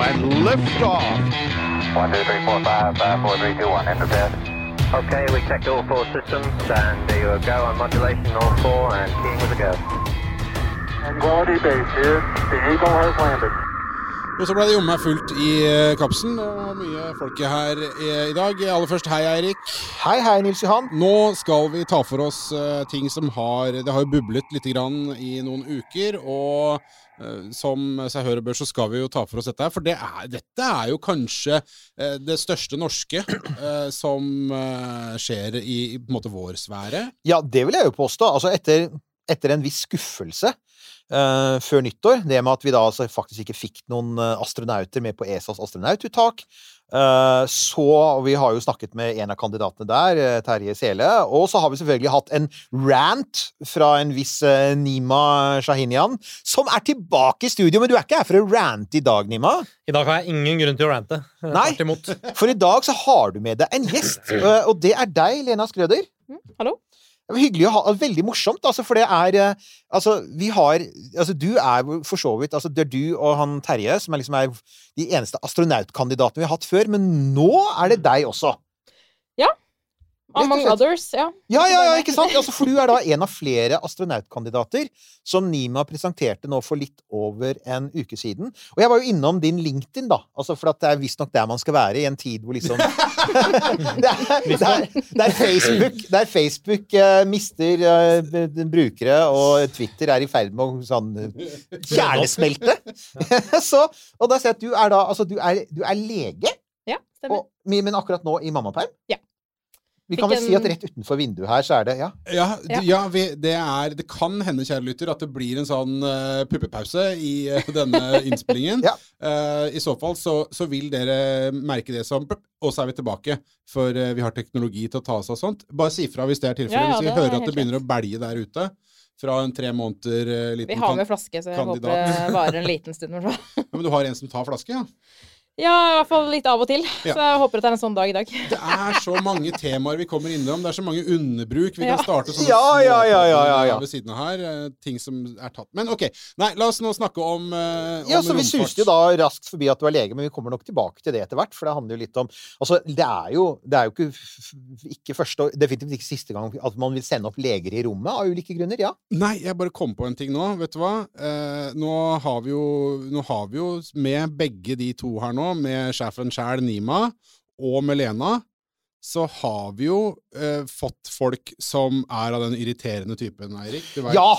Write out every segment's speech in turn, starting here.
When liftoff. One, two, three, four, five, five, four, three, two, one. Enter bed. Okay, we checked all four systems, and there you go on modulation, all four, and team with a go. Quality base here. The Eagle has landed. Og så ble det jommen meg fullt i kapsen, og Det var mye folk her i, i dag. Aller først, hei Eirik. Hei, hei, Nils Johan. Nå skal vi ta for oss eh, ting som har Det har jo bublet litt grann i noen uker. Og eh, som seg hør bør, så skal vi jo ta for oss dette her. For det er, dette er jo kanskje eh, det største norske eh, som eh, skjer i, i måte vår sfære. Ja, det vil jeg jo påstå. Altså, etter, etter en viss skuffelse Uh, før nyttår, det med at vi da altså faktisk ikke fikk noen eh, astronauter med på ESAs astronaututtak, eh, så Vi har jo snakket med en av kandidatene der, eh, Terje Sele. Og så har vi selvfølgelig hatt en rant fra en viss eh, Nima Shahinian, som er tilbake i studio. Men du er ikke her for å rante i dag, Nima? I dag har jeg ingen grunn til å rante. Nei. For i dag så har du med deg en gjest, eh, og det er deg, Lena Skrøder. hallo? Det var hyggelig å ha Veldig morsomt, altså, for det er eh, Altså, vi har Altså, du er for så vidt Altså, det er du og han Terje som er liksom er de eneste astronautkandidatene vi har hatt før, men nå er det deg også. Among others, ja. Ja, ja, ja, ikke sant? Altså, for du er da en av flere astronautkandidater som Nima presenterte nå for litt over en uke siden. Og jeg var jo innom din LinkedIn, da. Altså, for at det er visstnok der man skal være i en tid hvor liksom det, er, det, er, det er Facebook, der Facebook uh, mister b- brukere, og Twitter er i ferd med å sånn eh, kjernesmelte. Så, og da ser jeg at du er da Altså, du er, du er lege, Ja, stemmer. og, men akkurat nå i mammaperm? Ja. Vi kan vel si at rett utenfor vinduet her, så er det Ja. Ja, Ja. vi, det, er, det kan hende, kjære lytter, at det blir en sånn uh, puppepause i uh, denne innspillingen. Ja. uh, I så fall så, så vil dere merke det som og så er vi tilbake. For vi har teknologi til å ta oss av sånt. Bare si fra hvis det er tilfellet. Ja, ja, hvis vi er hører at det begynner å belge der ute fra en tre måneder liten liten Vi har med flaske, så jeg kandidat. håper det varer en liten stund. i hvert fall. Ja, Men du har en som tar flaske, ja? Ja, i hvert fall litt av og til. Ja. Så jeg håper at det er en sånn dag i dag. Det er så mange temaer vi kommer innom. Det er så mange underbruk. Vi kan Ja. starte sånne Ja, ja, ja, ja, ja, ja. ved siden av her. eh, Ting som er tatt. Men OK. Nei, la oss nå snakke om, Ja, om så Vi suste jo da raskt forbi at du er lege, men vi kommer nok tilbake til det etter hvert. For det handler jo litt om Altså, det er jo, det er jo ikke, ikke første og definitivt ikke siste gang at man vil sende opp leger i rommet av ulike grunner. Ja. Nei, jeg bare kom på en ting nå. Vet du hva? Uh, nå, har vi jo, nå har vi jo med begge de to her nå, med sjefen sjæl, Nima, og med Lena, så har vi jo eh, fått folk som er av den irriterende typen, Eirik. Ja!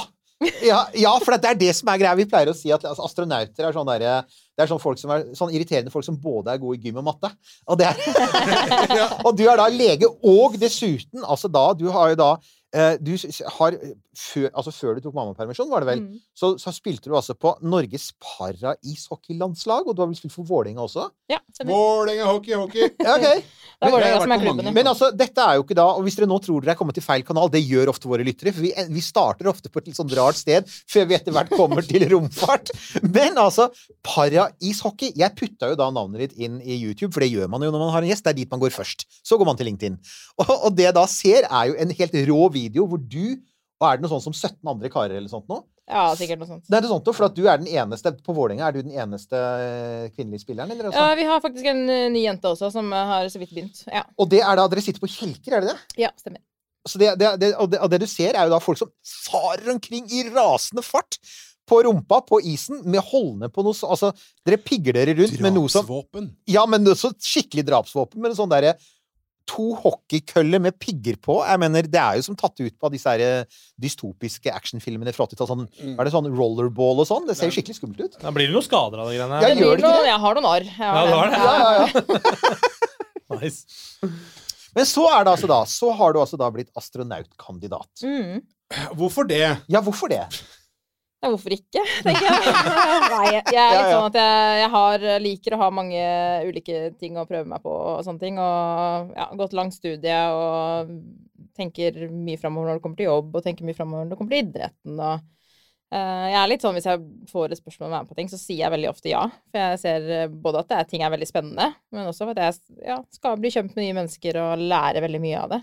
Ja, ja, for det er det som er greia. Vi pleier å si at altså, astronauter er sånn derre det er sånn, folk som er, sånn irriterende folk som både er gode i gym og matte. Og, det er, og du er da lege, og dessuten altså da Du har jo da eh, Du har før, altså før du tok mammapermisjon, var det vel, Mm. så, så spilte du altså på Norges para-ishockeylandslag, og du har vel spilt for Vålerenga også? Ja. Vålerenga hockey, hockey! Ja, ok. Det er Men Vålerenga som er klubben, Men altså, dette er jo ikke da Og hvis dere nå tror dere er kommet til feil kanal, det gjør ofte våre lyttere, for vi, vi starter ofte på et litt sånn rart sted før vi etter hvert kommer til romfart. Men altså, para-ishockey Jeg putta jo da navnet ditt inn i YouTube, for det gjør man jo når man har en gjest. Det er dit man går først. Så går man til LinkedIn. Og, og det jeg da ser, er jo en helt rå video hvor du og er det noe sånt som 17 andre karer eller sånt nå? Ja, sikkert noe sånt. Det er det sånt, for at du er den eneste På Vålerenga er du den eneste eh, kvinnelige spilleren, eller? Ja, vi har faktisk en eh, ny jente også, som eh, har så vidt begynt. Ja, Og det er da Dere sitter på kjelker, er det det? ja stemmer. Så det, det, det, og, det, og det du ser, er jo da folk som farer omkring i rasende fart på rumpa på isen med holdende på noe sånt. Altså, dere pigger dere rundt med noe sånt. Drapsvåpen. Ja, men så skikkelig drapsvåpen, med en sånn derre To hockeykøller med pigger på. Jeg mener, Det er jo som tatt ut på av disse her eh, dystopiske actionfilmene fra 80-tallet. Sånn, Mm. er det sånn rollerball og sånn? Det ser jo skikkelig skummelt ut. Da blir det noen skader av de greiene det ikke noe- det? Jeg har noen arr. Ja, du har det? Ja, ja, ja. Nice. Men så er det altså da Så har du altså da blitt astronautkandidat. Mm. Hvorfor det? Ja, hvorfor det? Ja, hvorfor ikke, tenker jeg. Nei, jeg er litt ja. sånn at jeg, jeg har, liker å ha mange ulike ting å prøve meg på og sånne ting. Og ja, gått langt studie og tenker mye framover når det kommer til jobb, og tenker mye framover når det kommer til idretten. og uh, jeg er litt sånn, Hvis jeg får et spørsmål om å være med på ting, så sier jeg veldig ofte ja. For jeg ser eh, både at det er, ting er veldig spennende, men også at jeg ja, skal bli kjent med nye mennesker og lære veldig mye av det.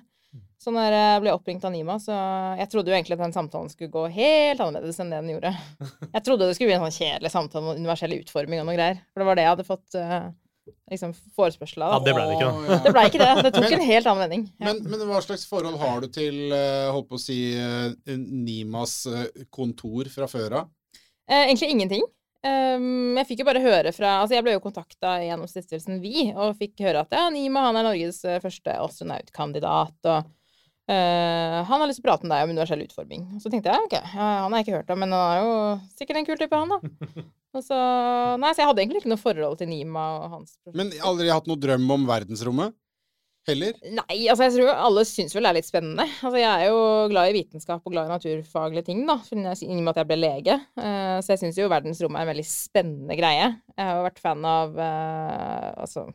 Så når jeg ble oppringt av Nima, så Jeg trodde jo egentlig at den samtalen skulle gå helt annerledes enn det den gjorde. Jeg trodde det skulle bli en sånn kjedelig samtale om universell utforming og noe greier. For det var det jeg hadde fått eh, liksom forespørsel av. Ja, det ble det ikke, da. Det ble ikke det. Det tok Men- en helt annen vending. Ja. Men, men hva slags forhold har du til eh, holdt på å si, eh, Nimas kontor fra før av? Eh, egentlig ingenting. Um, jeg fikk jo bare høre fra Altså, jeg ble jo kontakta gjennom stiftelsen Vi, og fikk høre at ja, Nima han er Norges eh, første astronautkandidat, og uh, han har lyst til å prate med deg om universell utforming. Og så tenkte jeg ok, ja, han har jeg ikke hørt om, men han er jo sikkert en kul type, han, da. Og så Nei, så jeg hadde egentlig ikke noe forhold til Nima og hans prosjekt. Men aldri hatt noe drøm om verdensrommet? Heller? Nei, altså jeg tror alle syns vel det er litt spennende. Altså jeg er jo glad i vitenskap og glad i naturfaglige ting, da, i og med at jeg ble lege. Eh, så jeg syns jo verdensrommet er en veldig spennende greie. Jeg har jo vært fan av eh, Altså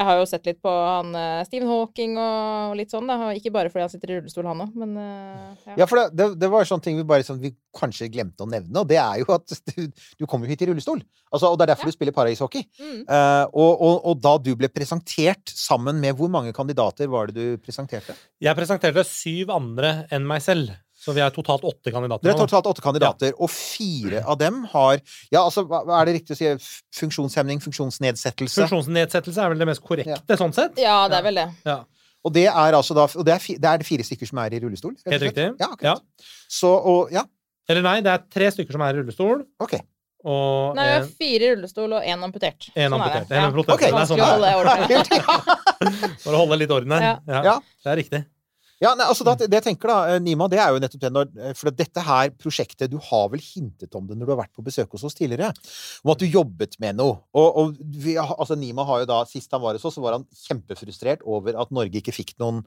Jeg har jo sett litt på han eh, Stephen Hawking og, litt sånn, da. Ikke bare fordi han sitter i rullestol, han òg, men eh, ja. Ja, for det, det, det var sånne ting vi bare sånn, vi kanskje glemte å nevne, og det er jo at du, du kommer jo hit i rullestol. Altså, og det er derfor Ja. du spiller paraishockey. Mm. Uh, og, og, og da du ble presentert sammen med hvor mange kandidater var det du presenterte? Jeg presenterte syv andre enn meg selv, så vi er totalt åtte kandidater. Det da. totalt åtte kandidater, og fire av dem har Ja, altså, hva er det riktig å si? Funksjonshemning? Funksjonsnedsettelse? Funksjonsnedsettelse er vel det mest korrekte, sånn sett. ja, det er vel det. Ja. Og det er altså da Og det er, det er fire stykker som er i rullestol? Helt riktig. Ja, akkurat. Så, og Ja, Eller nei, det er tre stykker som er i rullestol, OK. og Nei, vi har fire i rullestol og én amputert. en Sånn er amputert. det. En Ja. Okay. Er sånn Vanskelig å det er. holde orden på. For å holde litt orden her. Ja. Ja. Ja. Det er riktig. Ja, nei, altså det jeg tenker da, eh, Nima, det er jo nettopp det når, eh, For dette her prosjektet Du har vel hintet om det når du har vært på besøk hos oss tidligere? Om at du jobbet med noe. Og, og vi, altså Nima har jo da Sist han var hos oss, så var han kjempefrustrert over at Norge ikke fikk noen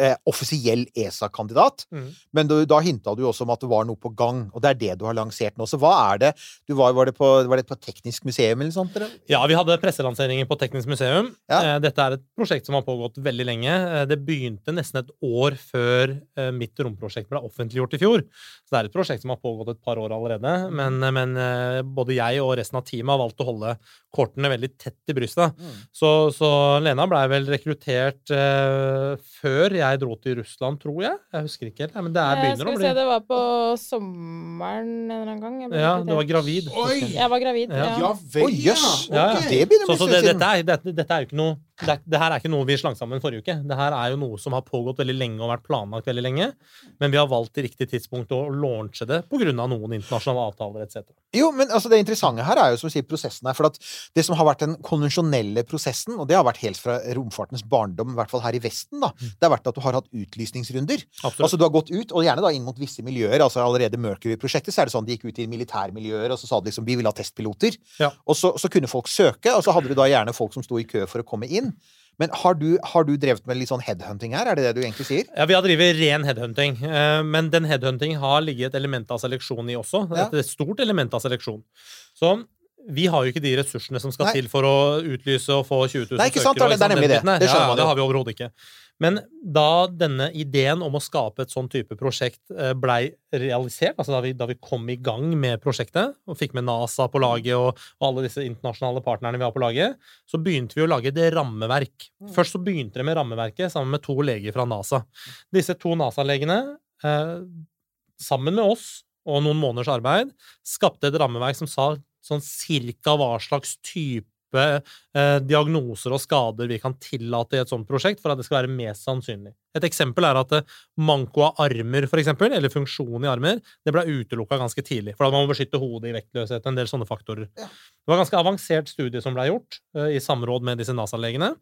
eh, offisiell ESA-kandidat. Mm. Men du, da hinta du også om at det var noe på gang, og det er det du har lansert nå. Så hva er det? Du var, var, det på, var det på Teknisk museum eller sånt? Eller? Ja, vi hadde presselanseringen på Teknisk museum. Ja. Eh, Dette er et prosjekt som har pågått veldig lenge. Eh, Det begynte nesten et år før eh, mitt romprosjekt ble offentliggjort i fjor. Så det er et prosjekt som har pågått et par år allerede. Men, men eh, både jeg og resten av teamet har valgt å holde kortene veldig tett i brystet. Mm. Så, så Lena blei vel rekruttert eh, før jeg dro til Russland, tror jeg. Jeg husker ikke helt. Men det er, Eh, begynner Skal å vi bli se, det var på sommeren en eller annen gang. Jeg Ja, du var gravid. Oi! Jeg var gravid. Ja. Ja. Ja vel, Å, Okay. Ja, ja. Det begynner å bli så en stund siden. dette, dette er jo ikke noe det, det her er ikke noe vi slang sammen forrige uke. Det her er jo noe som har pågått veldig lenge og vært planlagt veldig lenge. Men vi har valgt i riktig tidspunkt å launche det pga. noen internasjonale avtaler etc. Jo, men altså det interessante her er jo som sier prosessen her. For at det som har vært den konvensjonelle prosessen, og det har vært helt fra romfartens barndom, i hvert fall her i Vesten, da, det har vært at du har hatt utlysningsrunder. Absolutt. Altså du har gått ut, og gjerne da inn mot visse miljøer. altså Allerede Mercury-prosjektet så er det sånn de gikk ut i militærmiljøer, og så sa de liksom vi vil ha testpiloter. Ja. Og så, så kunne folk søke, og så hadde du da gjerne folk som sto i kø for å komme inn. Men har du, har du drevet med litt sånn headhunting her? Er det det du egentlig sier? Ja, Vi har drevet ren headhunting, eh, men den headhunting har ligget et element av seleksjon i også. Ja. Et stort element av seleksjon. Så vi har jo ikke de ressursene som skal Nei. til for å utlyse og få 20 000 Nei, ikke sant, søkere. det er liksom nemlig det. Det skjønner ja, man det har vi overhodet ikke. Men da denne ideen om å skape et sånn type prosjekt eh, blei realisert, altså da vi, da vi kom i gang med prosjektet og fikk med NASA på laget og, og alle disse internasjonale partnerne vi har på laget, så begynte vi å lage et rammeverk. Først så begynte det med rammeverket sammen med to leger fra NASA. Disse to NASA-legene, eh, sammen med oss og noen måneders arbeid, skapte et rammeverk som sa sånn cirka hva slags type eh, diagnoser og skader vi kan tillate i et sånt prosjekt for at det skal være mest sannsynlig. Et eksempel er at eh, manko av armer, for eksempel, eller funksjon i armer, det ble utelukka ganske tidlig, for da må man beskytte hodet i vektløshet, en del sånne faktorer. Ja. Det var en ganske avansert studie som ble gjort eh, i samråd med disse NASA-legene,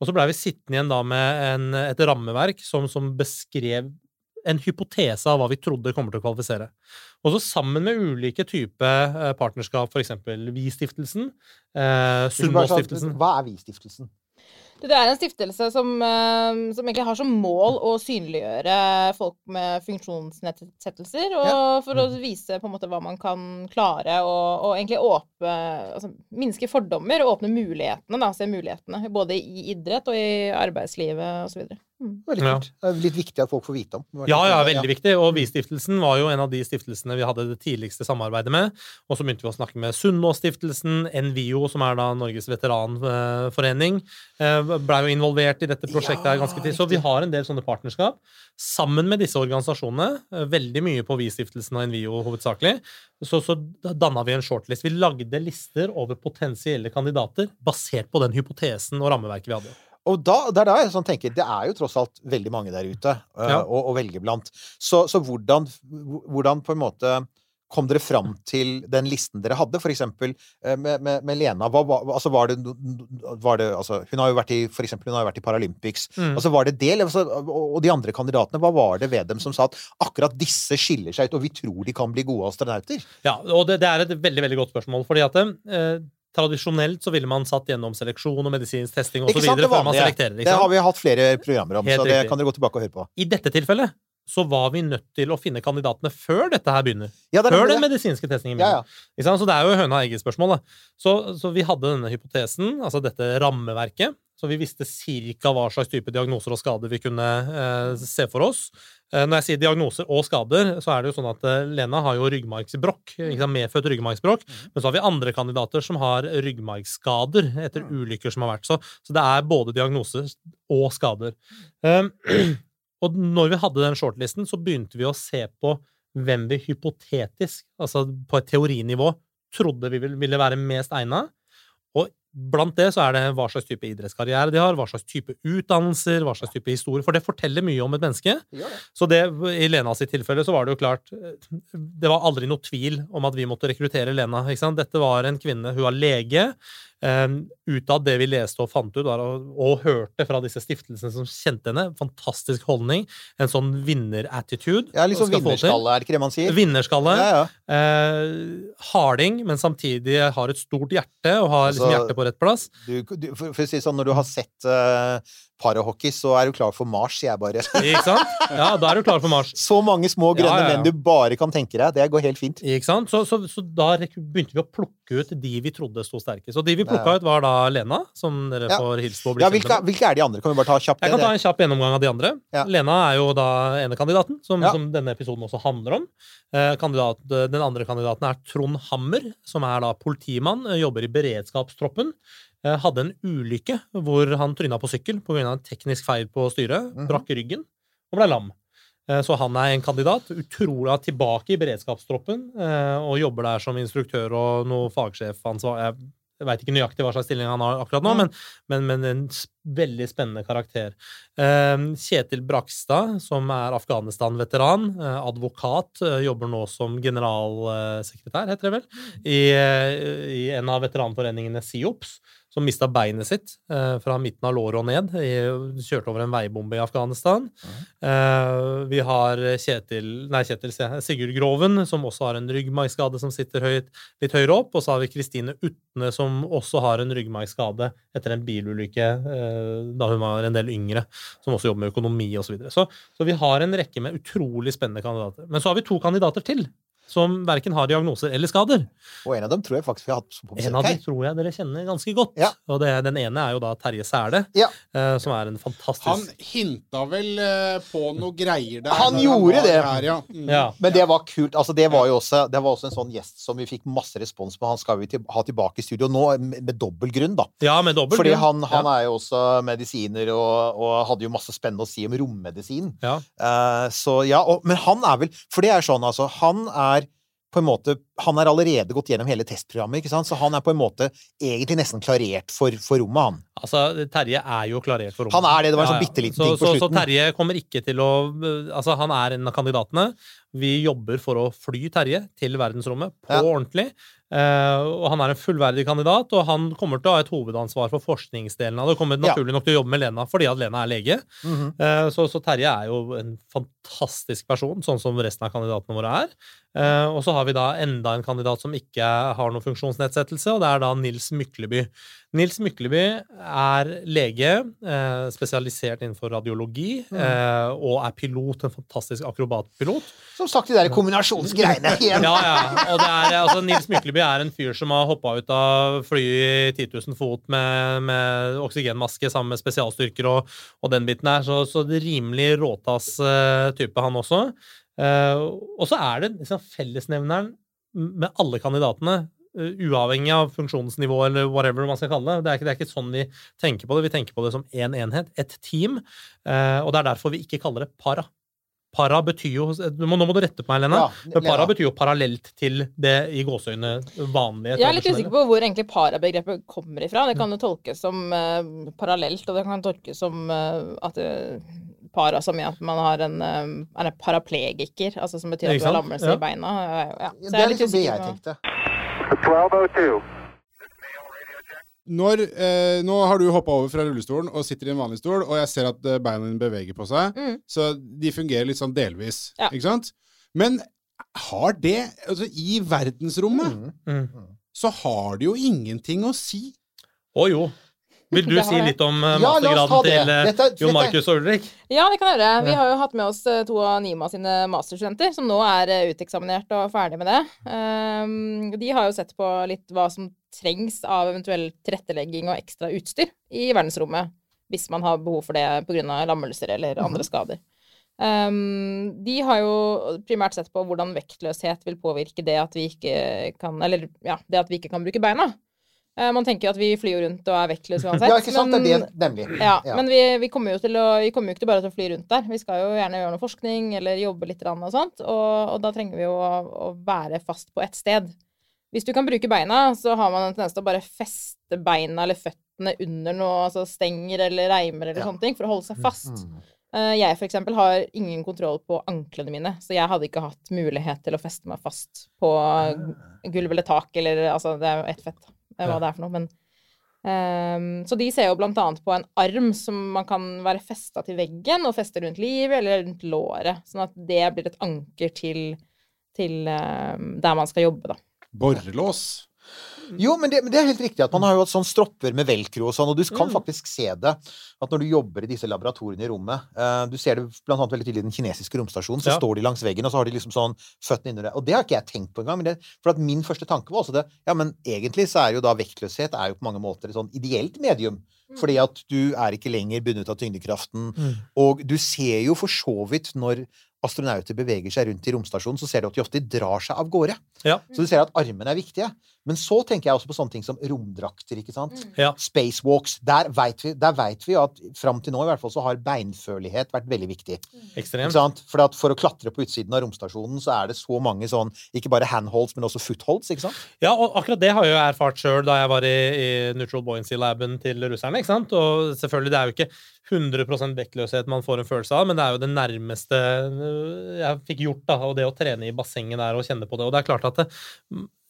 og så blei vi sittende igjen da med en, et rammeverk som, som beskrev en hypotese av hva vi trodde kommer til å kvalifisere. Og så sammen med ulike typer eh, partnerskap, f.eks. Vi-stiftelsen, eh, Sundvolden-stiftelsen Hva er Vi-stiftelsen? Det er en stiftelse som, eh, som egentlig har som mål å synliggjøre folk med funksjonsnedsettelser, og for å vise på en måte hva man kan klare, og, og egentlig åpne altså, Minske fordommer og åpne mulighetene, da, se mulighetene. Både i idrett og i arbeidslivet osv. Mm. Veldig Ja. kult. Det er litt viktig at folk får vite om. Ja, ja, veldig viktig. Og Vi-stiftelsen var jo en av de stiftelsene vi hadde det tidligste samarbeidet med. Og så begynte vi å snakke med Sunnaas-stiftelsen, NVIO, som er da Norges veteranforening. eh, Blei jo involvert i dette prosjektet her ganske tid. Så vi har en del sånne partnerskap sammen med disse organisasjonene. eh, Veldig mye på Vi-stiftelsen og NVIO hovedsakelig. Så, så danna vi en shortlist. Vi lagde lister over potensielle kandidater basert på den hypotesen og rammeverket vi hadde. Og da, det er da jeg sånn tenker, det er jo tross alt veldig mange der ute øh, Ja. å, å velge blant. Så, så hvordan, hvordan på en måte kom dere fram til den listen dere hadde? For eksempel eh, med, med, med Lena. Hva, altså var det, var det altså, Hun har jo vært i for eksempel, hun har vært i Paralympics. Mm. Altså var det det, altså, og og de andre kandidatene, hva var det ved dem som sa at akkurat disse skiller seg ut, og vi tror de kan bli gode astronauter? Ja, og det, det er et veldig veldig godt spørsmål. fordi at eh, Tradisjonelt så ville man satt gjennom seleksjon og medisinsk testing osv. før man selekterer. Det har vi hatt flere programmer om, Helt så det riktig. kan dere gå tilbake og høre på. I dette tilfellet så var vi nødt til å finne kandidatene før dette her begynner. Ja, Før den medisinske testingen begynner. ja. ja. Så det er jo høna og egget-spørsmål. Så, så vi hadde denne hypotesen, altså dette rammeverket. Så vi visste cirka hva slags type diagnoser og skader vi kunne eh, se for oss. Eh, når jeg sier diagnoser og skader, så er det jo sånn at eh, Lena har jo ryggmargsbrokk. ikke Medfødt ryggmargsbrokk. Men så har vi andre kandidater som har ryggmargsskader etter ulykker som har vært. Så, så det er både diagnoser og skader. Um, og når vi hadde den shortlisten, så begynte vi å se på hvem vi hypotetisk, altså på et teorinivå, trodde vi ville være mest egna. Og blant det så er det hva slags type idrettskarriere de har, hva slags type utdannelser, hva slags type historie, for det forteller mye om et menneske. Så det, i Lena sitt tilfelle så var det jo klart eh, Det var aldri noe tvil om at vi måtte rekruttere Lena. Dette var en kvinne, hun var lege. Um, ut av det vi leste og fant ut, og, og hørte fra disse stiftelsene som kjente henne, fantastisk holdning, en sånn vinnerattitude. Ja, liksom sånn skal vinnerskalle, er det ikke det man sier? Vinnerskalle. Ja, ja. Eh, harding, men samtidig har et stort hjerte og har liksom Altså, hjertet på rett plass. Du, du, for, for å si sånn, når du har sett uh, parahockey, så er du klar for Mars, sier jeg bare. Ikke sant? Ja, da er du klar for Mars. Så mange små grønne Ja, ja, ja. menn du bare kan tenke deg. Det går helt fint. Ikke sant? Så, så, så da begynte vi å plukke ut de vi trodde sto sterkest. Og de vi plukka ut, var da Lena, som dere får hilse på. Ja, hvilke, hvilke er de andre? Kan vi bare ta kjapt Jeg kan ta en kjapp gjennomgang av de andre. Lena er jo da ene kandidaten, som, som denne episoden også handler om. Eh, kandidat, den andre kandidaten er Trond Hammer, som er da politimann, eh, jobber i beredskapstroppen. Eh, hadde en ulykke hvor han tryna på sykkel pga. en teknisk feil på styret. mm. Brakk ryggen og ble lam. Eh, Så han er en kandidat. Utrolig tilbake i beredskapstroppen eh, og jobber der som instruktør og noe fagsjefansvar. Jeg veit ikke nøyaktig hva slags stilling han har akkurat nå, men, men, men en veldig spennende karakter. Kjetil Brakstad, som er Afghanistan-veteran, advokat, jobber nå som generalsekretær, heter det vel, i, eh, i en av veteranforeningene SIOPS, som mista beinet sitt eh, fra midten av låret og ned. I, kjørte over en veibombe i Afghanistan. Eh, vi har Kjetil, nei, Kjetil, Sigurd Groven, som også har en ryggmargskade som sitter høyt, litt høyere opp. Og så har vi Kristine Utne, som også har en ryggmargskade etter en bilulykke eh, da hun var en del yngre, som også jobber med økonomi osv. Så, videre. så Så vi har en rekke med utrolig spennende kandidater. Men så har vi to kandidater til, som verken har diagnoser eller skader. Og en av dem tror jeg faktisk vi har hatt på besøk En av dem tror jeg dere kjenner ganske godt. Ja. Og det, den ene er jo da Terje Sæle, Ja. uh, som er en fantastisk Han hinta vel uh, på noe greier der. Han gjorde han det. Her, ja. Mm. ja. Men det var kult. altså Det var jo også, det var også en sånn gjest som vi fikk masse respons på. Han skal vi til, ha tilbake i studio nå, med, med dobbel grunn, da. ja, med dobbel Fordi grunn. han, han ja. er jo også medisiner og, og hadde jo masse spennende å si om rommedisin. Ja. Eh, så ja, og, Men han er vel For det er sånn, altså. Han er på en måte Han er allerede gått gjennom hele testprogrammet, ikke sant? så han er på en måte egentlig nesten klarert for, for rommet, han. Altså, Terje er jo klarert for rommet. Han er det. Det var en sånn bitte liten så, ting på så, Så. Terje kommer ikke til å Altså, han er en av kandidatene. Vi jobber for å fly Terje til verdensrommet på Ja. ordentlig. Uh, og han er en fullverdig kandidat, og han kommer til å ha et hovedansvar for forskningsdelen av det. Og kommer naturlig nok til å jobbe med Lena fordi at Lena er lege. Mm -hmm. uh, så, så Terje er jo en fantastisk person, sånn som resten av kandidatene våre er. Uh, og så har vi da enda en kandidat som ikke har noen funksjonsnedsettelse, og det er da Nils Mykleby. Nils Mykleby er lege, eh, spesialisert innenfor radiologi, mm. og er pilot, en fantastisk akrobatpilot. Som sagt, de der kombinasjonsgreiene igjen. Ja, ja. Og det er, altså, Nils Mykleby er en fyr som har hoppa ut av flyet i 10 000 fot med, med oksygenmaske sammen med spesialstyrker og, og den biten der. Så, så det er rimelig råtass eh, type, han også. Eh, og så er det liksom fellesnevneren med alle kandidatene. Eh, uavhengig av funksjonsnivå eller whatever man skal kalle det. Det er, ikke, det er ikke sånn vi tenker på det. Vi tenker på det som én en enhet, et team. Eh, og det er derfor vi ikke kaller det para. Para betyr jo du må, Nå må du rette på meg, Lena. Ja, Men para betyr jo parallelt til det i gåseøyne vanlige. Jeg er litt usikker på hvor egentlig para-begrepet kommer ifra. Det kan jo tolkes som uh, parallelt, og det kan tolkes som uh, at eh, para som i at man har en, uh, er en paraplegiker, altså som betyr at du har lammelse Ja. i beina. Ja, ja. Så Det jeg er litt liksom det jeg på- tenkte. 1202. Når, eh, nå har du hoppa over fra rullestolen og sitter i en vanlig stol, og jeg ser at eh, beina dine beveger på seg, Mm. så de fungerer litt sånn delvis. Ja. Ikke sant? Men har det Altså, i verdensrommet Mm. Mm. så har det jo ingenting å si. Å jo. Vil du si litt om eh, Ja, mastergraden det. til eh, Dette Jon Markus og Ulrik? Ja, det kan jeg gjøre. Vi har jo hatt med oss eh, to av NIMA sine masterstudenter, som nå er uteksaminert og ferdig med det. Ehm, de har jo sett på litt hva som trengs av eventuell tilrettelegging og ekstra utstyr i verdensrommet, hvis man har behov for det pga. lammelser eller andre skader. Um, de har jo primært sett på hvordan vektløshet vil påvirke det at vi ikke kan Eller ja, det at vi ikke kan bruke beina. Eh, man tenker at vi flyr jo rundt og er vektløse uansett. Ja, ikke sant? Det er det, nemlig. ja, Ja. men vi, vi kommer jo til å, vi kommer jo ikke til bare til å fly rundt der. Vi skal jo gjerne gjøre noe forskning eller jobbe litt grann og sånt, og, og da trenger vi jo å, å være fast på ett sted. Hvis du kan bruke beina, så har man en tendens til å bare feste beina eller føttene under noe, altså stenger eller reimer eller Ja. sånne ting, for å holde seg fast. Mm. Eh, Jeg for eksempel har ingen kontroll på anklene mine, så jeg hadde ikke hatt mulighet til å feste meg fast på gulv eller tak, eller altså, det er jo ett fett, hva det er for noe, men Um, Så de ser jo blant annet på en arm som man kan være festa til veggen, og feste rundt livet eller rundt låret, sånn at det blir et anker til, til um, der man skal jobbe, da. Borrelås. Jo, men det, men det er helt riktig at man har jo hatt sånn stropper med velcro og sånn, og du kan Mm. faktisk se det. At når du jobber i disse laboratoriene i rommet uh, Du ser det blant annet veldig tydelig i den kinesiske romstasjonen. Så Ja. står de langs veggen, og så har de liksom sånn føttene inni det. Og det har ikke jeg tenkt på engang. Men det, for at min første tanke var også det Ja, men egentlig så er jo da vektløshet er jo på mange måter et sånn ideelt medium. Fordi at du er ikke lenger bundet av tyngdekraften. Mm. Og du ser jo for så vidt når astronauter beveger seg rundt i romstasjonen, så ser du at de ofte drar seg av gårde. Ja. Så du ser at armene er viktige. Men så tenker jeg også på sånne ting som romdrakter, ikke sant. Ja. Spacewalks. Der veit vi, vet vi at fram til nå i hvert fall så har beinførlighet vært veldig viktig. Mm. Ekstremt. sant? For, at for å klatre på utsiden av romstasjonen så er det så mange sånn Ikke bare handholds, men også footholds, ikke sant? Ja, og akkurat det har jeg jo erfart sjøl da jeg var i, i Neutral Buoyancy-laben til russerne. ikke sant? Og selvfølgelig, det er jo ikke 100% vektløshet man får en følelse av, men det er jo det nærmeste jeg fikk gjort, da, og det å trene i bassenget der og kjenne på det. Og det er klart at det,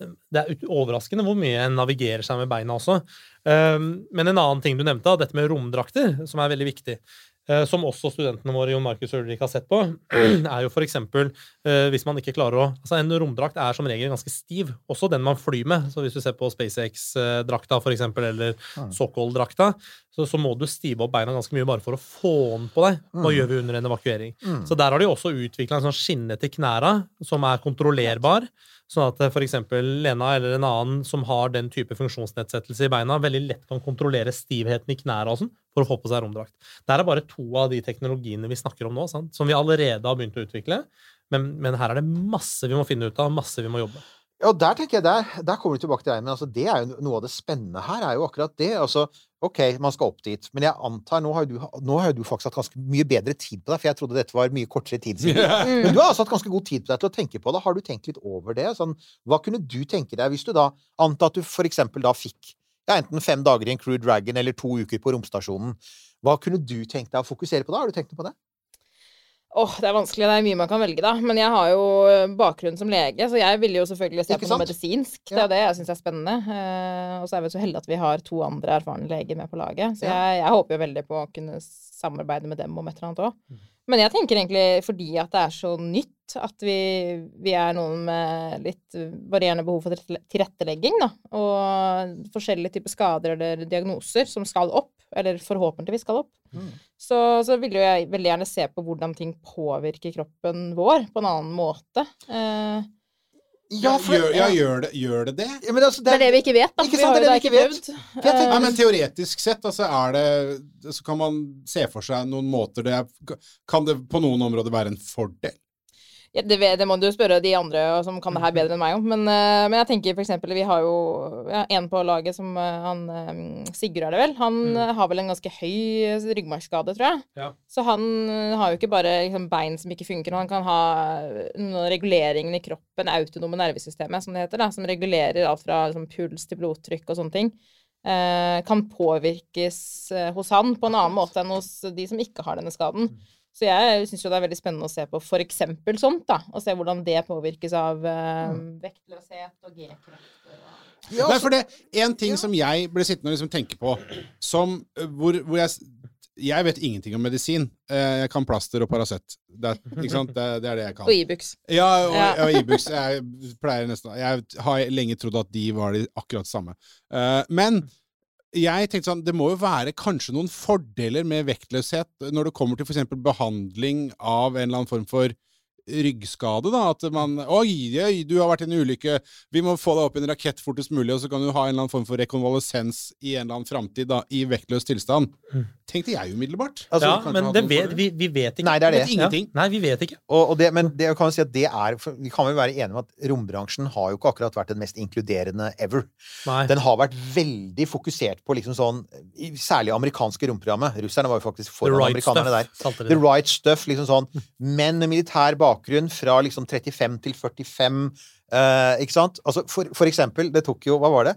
det er overraskende hvor mye en navigerer seg med beina også. Um, Men en annen ting du nevnte, dette med romdrakter, som er veldig viktig. Eh, Som også studentene våre Jon Markus og Ulrik har sett på, er jo eksempel eh, hvis man ikke klarer å Altså, en romdrakt er som regel ganske stiv, også den man flyr med. Så hvis du ser på SpaceX-drakta, eksempel, eller Sokol-drakta, så, så må du stive opp beina ganske mye bare for å få den på deg. Hva gjør vi under en evakuering? Så der har de også utvikla en sånn skinne til knæra som er kontrollerbar. Sånn at for eksempel Lena eller en annen som har den type funksjonsnedsettelse i beina, veldig lett kan kontrollere stivheten i knærne og sånn for å få på seg romdrakt. Det er bare to av de teknologiene vi snakker om nå, sant? som vi allerede har begynt å utvikle. Men, men her er det masse vi må finne ut av, masse vi må jobbe. Ja, og der tenker jeg, der, der kommer du tilbake til deg, men altså, det er jo noe av det spennende her, er jo akkurat det. Altså, ok, man skal opp dit, men jeg antar, nå har du, nå har du faktisk hatt ganske mye bedre tid på deg, for jeg trodde dette var mye kortere tid siden. Men du har altså hatt ganske god tid på deg til å tenke på det. Har du tenkt litt over det? Sånn, hva kunne du tenke deg hvis du da antar at du for eksempel da fikk ja, enten fem dager i en Crew Dragon eller to uker på romstasjonen. Hva kunne du tenkt deg å fokusere på da? Har du tenkt noe på det? Åh, det er vanskelig. Det er mye man kan velge, da. Men jeg har jo eh, bakgrunn som lege, så jeg ville jo selvfølgelig se på noe medisinsk. Det er ja. det jeg syns er spennende. Eh, og så er vi så heldige at vi har to andre erfarne leger med på laget. Så jeg, jeg håper jo veldig på å kunne samarbeide med dem om et eller annet òg. Men jeg tenker egentlig fordi at det er så nytt, at vi, vi er noen med litt varierende behov for tilrettelegging, da. Og forskjellige typer skader eller diagnoser som skal opp, eller forhåpentligvis skal opp. Mm. Så, så vil jo jeg veldig gjerne se på hvordan ting påvirker kroppen vår på en annen måte. Eh, Ja, for, gjør, ja, gjør, det, gjør det det? Ja, men altså, det er det vi ikke vet, da. Ikke sant, vi er har det jo da ikke vet. prøvd. tenker- Nei, men teoretisk sett, altså, er det Så kan man se for seg noen måter det er Kan det på noen områder være en fordel? Ja, det, det må du spørre de andre som kan det her bedre enn meg om. Men, eh, men jeg tenker eksempel, vi har jo ja, en på laget som eh, han eh, Sigurd er det vel. Han Mm. har vel en ganske høy ryggmargskade, tror jeg. Ja. Så han har jo ikke bare liksom, bein som ikke funker, han kan ha noen reguleringen i kroppen, autonome nervesystemet, som det heter, da, som regulerer alt fra liksom, puls til blodtrykk og sånne ting. Eh, kan påvirkes hos han på en annen måte enn hos de som ikke har denne skaden. Så jeg syns jo det er veldig spennende å se på for eksempel sånt, da. Og se hvordan det påvirkes av uh, vektløshet og G-krefter. og- Ja, Nei, for det En ting som jeg ble sittende og liksom tenke på, som uh, hvor, hvor jeg Jeg vet ingenting om medisin. Eh, Jeg kan plaster og Paracet. Det, er-? Det, det er det jeg kan. Og Ibux. Ja, og, Ja. og Ibux. Jeg pleier nesten Jeg har lenge trodd at de var de akkurat samme. Eh, men jeg tenkte sånn, det må jo være kanskje noen fordeler med vektløshet når det kommer til f.eks. behandling av en eller annen form for ryggskade. da, At man Oi, oi, du har vært i en ulykke. Vi må få deg opp i en rakett fortest mulig, og så kan du ha en eller annen form for rekonvalesens i en eller annen framtid da, i vektløs tilstand. Tenkte jeg umiddelbart. Altså, ja, men det vet, vi, vi vet ikke. Nei, det er det. Vet ingenting. Ja. Nei, vi vet ikke. Og, og det, men det kan vi si at det er for Vi kan vel være enige om at rombransjen har jo ikke akkurat vært den mest inkluderende ever. Nei. Den har vært veldig fokusert på liksom sånn Særlig amerikanske romprogrammet. Russerne var jo faktisk foran right amerikanerne der. stuff, der. The right stuff. liksom sånn Menn med militær bakgrunn fra liksom 35 til 45. eh, ikke sant? Altså, for, for eksempel, det tok jo Hva var det?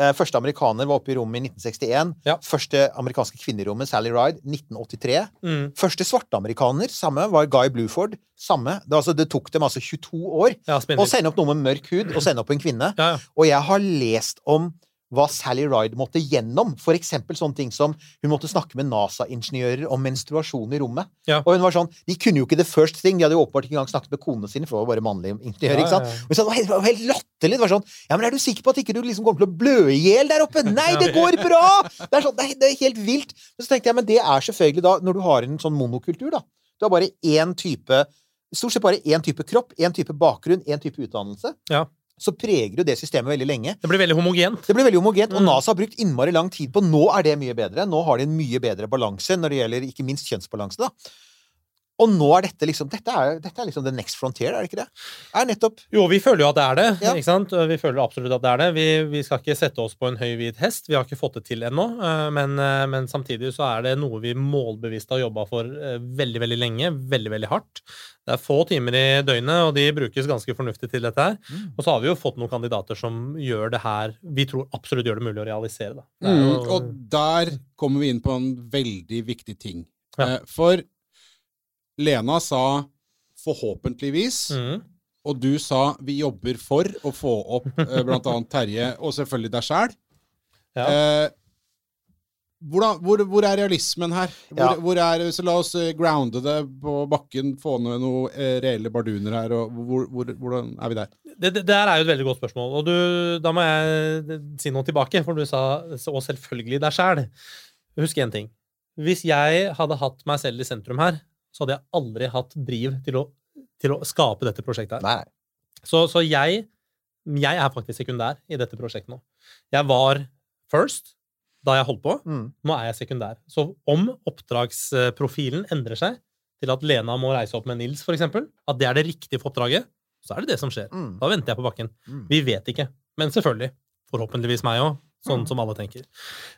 Eh, første amerikaner var oppe i rommet i 1961. Ja. Første amerikanske kvinne i rommet, Sally Ride, 1983. Mm. Første svarte amerikaner, samme, var Guy Bluford. Samme. Det, altså, det tok dem altså 22 år Ja, å sende opp noe med mørk hud og sende opp en kvinne. Ja. Og jeg har lest om hva Sally Ride måtte gjennom. For eksempel sånne ting som hun måtte snakke med NASA-ingeniører om menstruasjon i rommet. Ja. Og hun var sånn De kunne jo ikke the first thing. De hadde jo åpenbart ikke engang snakket med konene sine, for det var bare mannlige ingeniører. Ja, ikke sant? ja. Og hun sa, det var helt latterlig. Det var sånn Ja, men er du sikker på at ikke du liksom kommer til å blø i hjel der oppe? Nei, det går bra! Det er, sånn, det er, det er helt vilt. Men så tenkte jeg, men det er selvfølgelig da, når du har en sånn monokultur, da. Du har bare én type Stort sett bare én type kropp, én type bakgrunn, én type utdannelse. Ja. Så preger jo det systemet veldig lenge. Det blir veldig homogent. Det blir veldig homogent, og Mm. NASA har brukt innmari lang tid på Nå er det mye bedre. Nå har de en mye bedre balanse når det gjelder ikke minst kjønnsbalanse. da. Og nå er dette liksom Dette er, dette er liksom the next frontier, er det ikke det? Er nettopp Jo, vi føler jo at det er det. Ja. ikke sant? Vi føler absolutt at det er det. Vi, vi skal ikke sette oss på en høy, hvit hest. Vi har ikke fått det til ennå. eh, Men, eh, men samtidig så er det noe vi målbevisst har jobba for eh, veldig, veldig lenge. Veldig, veldig hardt. Det er få timer i døgnet, og de brukes ganske fornuftig til dette her. Mm. Og så har vi jo fått noen kandidater som gjør det her vi tror absolutt gjør det mulig å realisere. Da. Det Mm, og der kommer vi inn på en veldig viktig ting. Ja. For Lena sa 'forhåpentligvis', mm. og du sa 'vi jobber for å få opp eh, annet Terje, og selvfølgelig deg sjæl'. Ja. Eh, hvor, hvor er realismen her? Hvor, Ja. er, så la oss eh, grounde det på bakken, få ned noen eh, reelle barduner her. og hvor, hvor, Hvordan er vi der? Det, det der er jo et veldig godt spørsmål, og du, da må jeg si noe tilbake, for du sa og selvfølgelig deg sjæl. Husk én ting. Hvis jeg hadde hatt meg selv i sentrum her, så hadde jeg aldri hatt driv til å, til å skape dette prosjektet her. Så, så jeg, jeg er faktisk sekundær i dette prosjektet nå. Jeg var first da jeg holdt på. Mm. Nå er jeg sekundær. Så om oppdragsprofilen endrer seg til at Lena må reise opp med Nils, eksempel, at det er det riktige for oppdraget, så er det det som skjer. Mm. Da venter jeg på bakken. Mm. Vi vet ikke. Men selvfølgelig. Forhåpentligvis meg òg, sånn Mm. som alle tenker.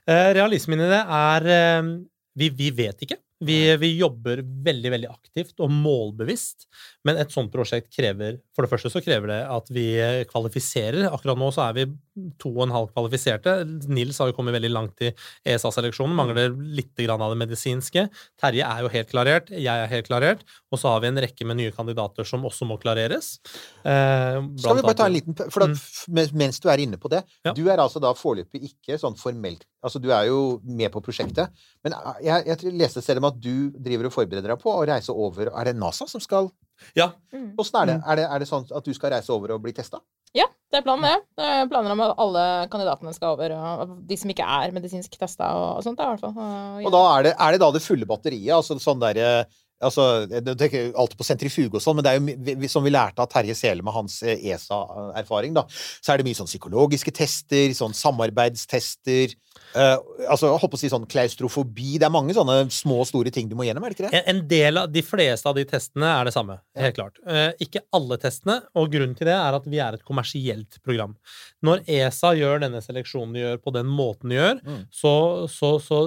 Eh, realismen i det er eh, vi, vi vet ikke. Vi, vi jobber veldig veldig aktivt og målbevisst, men et sånt prosjekt krever For det første så krever det at vi kvalifiserer. Akkurat nå så er vi to og en halv kvalifiserte. Nils har jo kommet veldig langt i ESA-seleksjonen, mangler litt grann av det medisinske. Terje er jo helt klarert, jeg er helt klarert, og så har vi en rekke med nye kandidater som også må klareres. Eh, Skal vi bare ta en liten For da, Mm. mens- du er inne på det Ja. Du er altså da foreløpig ikke sånn formelt Altså, du er jo med på prosjektet, men eh, jeg, jeg leste selv om at du driver og forbereder deg på å reise over Er det NASA som skal Ja, Mm. Åssen er det? Er det? Er det sånn at du skal reise over og bli testa? Ja, det er planen, det. Det er planer om at alle kandidatene skal over, og de som ikke er medisinsk testa og, og sånt, da, i hvert fall. Og, Og da er det, er det da det fulle batteriet? Altså sånn derre Altså, jeg tenker alltid på sentrifug og sånn, men det er jo som vi lærte av Terje Sele med hans eh, ESA-erfaring, da, så er det mye sånn psykologiske tester, sånn samarbeidstester uh, Altså, jeg holdt på å si sånn klaustrofobi. Det er mange sånne små og store ting du må gjennom, er det ikke det? En en del av, De fleste av de testene er det samme. helt klart. Uh, ikke alle testene, og grunnen til det er at vi er et kommersielt program. Når ESA gjør denne seleksjonen de gjør på den måten de gjør, Mm. så, så, så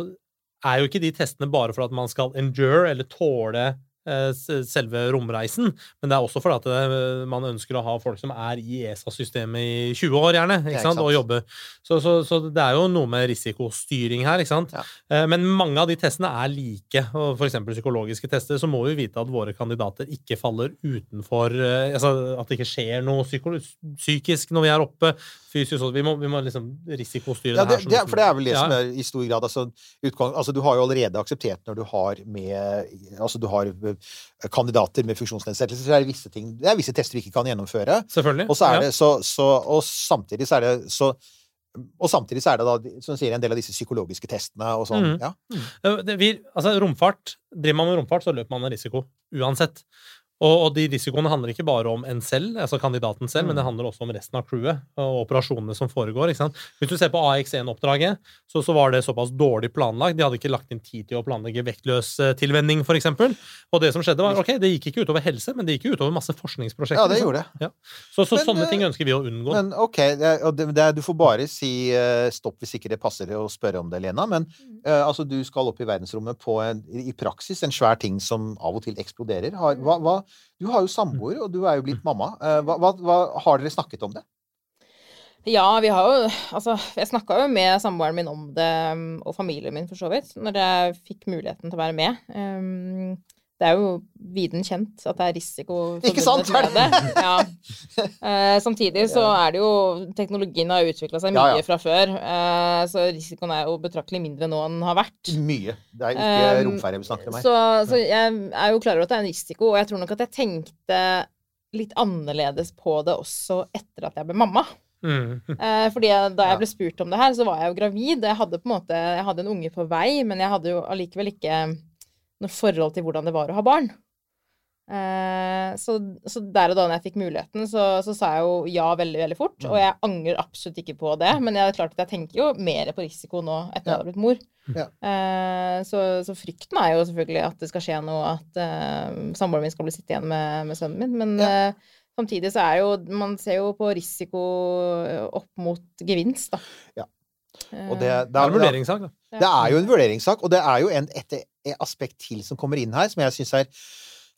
er jo ikke de testene bare for at man skal endure eller tåle eh, selve romreisen, men det er også fordi at eh, man ønsker å ha folk som er i ESA-systemet i 20 år, gjerne, Ja, ikke ikke sant? sant. og jobber. Så, så, så det er jo noe med risikostyring her, ikke sant? Ja. Eh, Men mange av de testene er like, eksempel psykologiske tester, så må vi vite at våre kandidater ikke faller utenfor altså At det ikke skjer noe psykisk når vi er oppe, fysisk. Vi må, vi må liksom risikostyre Ja, det her. det, for det er vel det som er i stor grad altså, utgang, altså, Du har jo allerede akseptert når du har med Altså, du har eh, kandidater med funksjonsnedsettelser, så er det visse ting Det er visse tester vi ikke kan gjennomføre. Selvfølgelig. Og det så, så Og samtidig så er det så og samtidig så er det da, som du sier, en del av disse psykologiske testene og sånn. Mm. Ja. Mm. det, vi, altså, romfart, Driver man med romfart, så løper man en risiko uansett. Og, og de risikoene handler ikke bare om en selv, altså kandidaten selv, men det handler også om resten av crewet og operasjonene som foregår. ikke sant? Hvis du ser på AX1-oppdraget, så, så var det såpass dårlig planlagt. De hadde ikke lagt inn tid til å planlegge vektløs eh, tilvenning, f.eks. Og det som skjedde, var ok, det gikk ikke utover helse, men det gikk utover masse forskningsprosjekter. ja, det gjorde det. Ja. Så, så Men, sånne eh, ting ønsker vi å unngå. Men ok, det, det, du får bare si eh, stopp hvis ikke det passer å spørre om det, Lena. Men uh, altså, du skal opp i verdensrommet på en, i i praksis en svær ting som av og til eksploderer. Har, hva, hva, du har jo samboer, og du er jo blitt mamma. Eh, hva, hva, hva, har dere snakket om det? Ja, vi har jo Altså, jeg snakka jo med samboeren min om det, og familien min for så vidt, når jeg fikk muligheten til å være med. Um, det er jo viden kjent at det er risiko forbundet med det. Ja. Eh, samtidig så er det jo Teknologien har utvikla seg mye Ja, ja. fra før, eh, så risikoen er jo betraktelig mindre nå enn den har vært. Mye. Det er ikke Um, romferie vi snakker om her. Så, så jeg er jo klar over at det er en risiko, og jeg tror nok at jeg tenkte litt annerledes på det også etter at jeg ble mamma. Mm. Eh, fordi jeg, da jeg ble spurt om det her, så var jeg jo gravid. Jeg hadde på en måte Jeg hadde en unge på vei, men jeg hadde jo allikevel ikke noe forhold til hvordan det var å ha barn. Eh, så, så der og da når jeg fikk muligheten, så, så sa jeg jo ja veldig, veldig fort. Og jeg angrer absolutt ikke på det, men jeg, er klart at jeg tenker jo mer på risiko nå etter at jeg har blitt mor. Ja. Eh, så, så frykten er jo selvfølgelig at det skal skje noe, at eh, samboeren min skal bli sittende igjen med, med sønnen min. Men eh, samtidig så er jo Man ser jo på risiko opp mot gevinst, da. Ja. Og det, Eh, Det er en vurderingssak, da. Det er jo en vurderingssak, og det er jo en, et, et aspekt til som kommer inn her, som jeg syns er,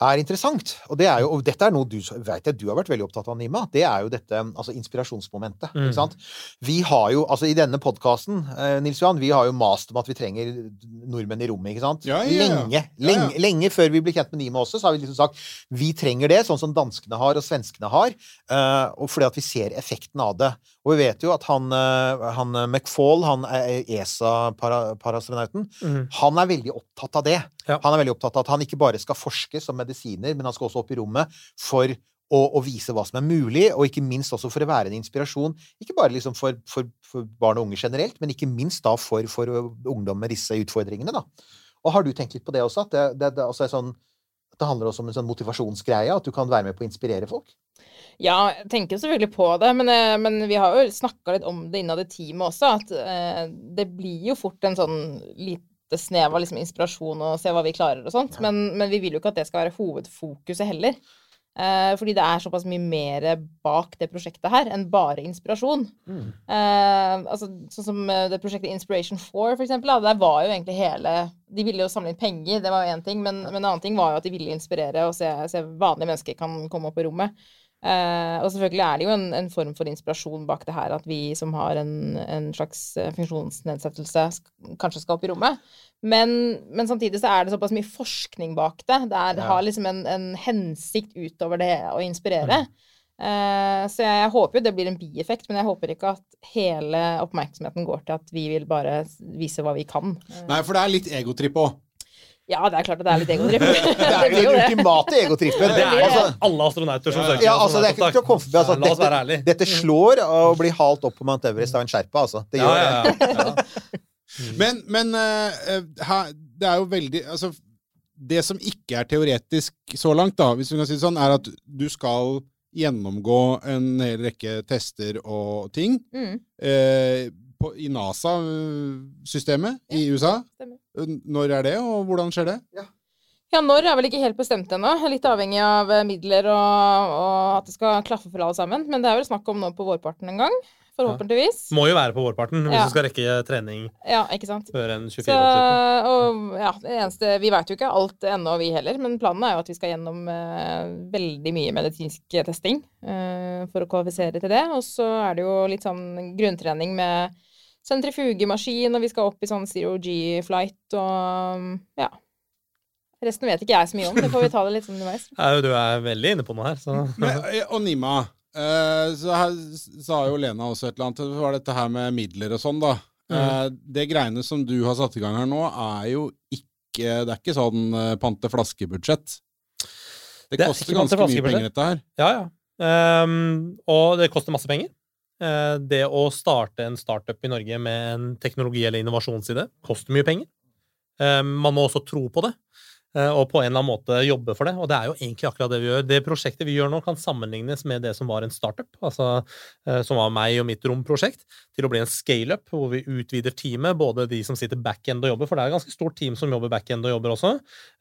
er interessant. Og, det er jo, og dette er noe du vet jeg du har vært veldig opptatt av, Nima. Det er jo dette altså inspirasjonsmomentet. Mm. Ikke sant? Vi har jo, altså I denne podkasten, eh, Nils Johan, vi har jo mast om at vi trenger nordmenn i rommet. ikke sant? Ja, ja, ja. Lenge, lenge, ja. lenge før vi ble kjent med Nima også, så har vi liksom sagt vi trenger det, sånn som danskene har og svenskene har. eh, og fordi at vi ser effekten av det. Og vi vet jo at han, eh, han McFall, han er ESA-parastronauten, Mm. han er veldig opptatt av det. Ja. Han er veldig opptatt av at han ikke bare skal forske som medisiner, men han skal også opp i rommet for å, å vise hva som er mulig, og ikke minst også for å være en inspirasjon. Ikke bare liksom for, for, for barn og unge generelt, men ikke minst da for, for ungdom med disse utfordringene. Da. Og har du tenkt litt på det også? At det, det, det, altså sånn, det handler også om en sånn motivasjonsgreie? At du kan være med på å inspirere folk? Ja, jeg tenker selvfølgelig på det, men, eh, men vi har jo snakka litt om det innad i teamet også, at eh, det blir jo fort en sånn lite snev av liksom inspirasjon og se hva vi klarer og sånt, men, men vi vil jo ikke at det skal være hovedfokuset heller. Eh, fordi det er såpass mye mer bak det prosjektet her enn bare inspirasjon. Eh, altså, sånn som eh, det prosjektet Inspiration 4, for eksempel, da, der var jo egentlig hele De ville jo samle inn penger, det var jo én ting, men, men en annen ting var jo at de ville inspirere og se, se vanlige mennesker kan komme opp i rommet. Eh, og selvfølgelig er det jo en, en form for inspirasjon bak det her, at vi som har en, en slags eh, funksjonsnedsettelse, sk kanskje skal opp i rommet. Men, men samtidig så er det såpass mye forskning bak det. Det, er, ja. har liksom en, en hensikt utover det å inspirere. Uh, så jeg, jeg håper jo det blir en bieffekt, men jeg håper ikke at hele oppmerksomheten går til at vi vil bare vise hva vi kan. Nei, for det er litt egotripp òg. Ja, det er klart at det er litt egotripp. Det er jo den ultimate egotrippen. Det er Altså, alle astronauter som søker ja, altså, det er ikke til å komme forbi. Altså, dette, dette slår å bli halt opp på Mount Everest av en sherpa, altså. Det Ja, gjør ja, det. ja, ja. Men, men eh, eh, det er jo veldig Altså, det som ikke er teoretisk så langt, da, hvis vi kan si det sånn, er at du skal gjennomgå en hel rekke tester og ting Mm, Uh, på, i NASA-systemet i USA. stemmer. Når er det, og hvordan skjer det? Ja, når er vel ikke helt bestemt ennå. Litt avhengig av eh, midler og, og at det skal klaffe for alle sammen. Men det er vel snakk om nå på vårparten en gang. Forhåpentligvis. Må jo være på vårparten hvis Ja. du skal rekke trening Ja, ikke sant. før en 24-årsslutten. og ja, det eneste Vi veit jo ikke alt ennå, vi heller. Men planen er jo at vi skal gjennom eh, veldig mye medisinsk testing eh, for å kvalifisere til det. Og så er det jo litt sånn grunntrening med sentrifugemaskin, og vi skal opp i sånn zero G-flight og ja. Resten vet ikke jeg så mye om. Det får vi ta det litt som underveis. Ja, du er veldig inne på noe her, så Men, eh, og Nima, eh, så her sa jo Lena også et eller annet. Det var dette her med midler og sånn, da. Eh, det greiene som du har satt i gang her nå, er jo ikke Det er ikke sånn pante flaske-budsjett. Det, Det er koster ganske mye penger, dette her. Ja, ja. Um, og det koster masse penger. Eh, det å starte en startup i Norge med en teknologi- eller innovasjonsside koster mye penger. Ehm, man må også tro på det, eh, og på en eller annen måte jobbe for det. Og det er jo egentlig akkurat det vi gjør. Det prosjektet vi gjør nå, kan sammenlignes med det som var en startup, altså eh, som var meg og mitt romprosjekt, til å bli en scaleup, hvor vi utvider teamet, både de som sitter backend og jobber, for det er et ganske stort team som jobber backend og jobber også,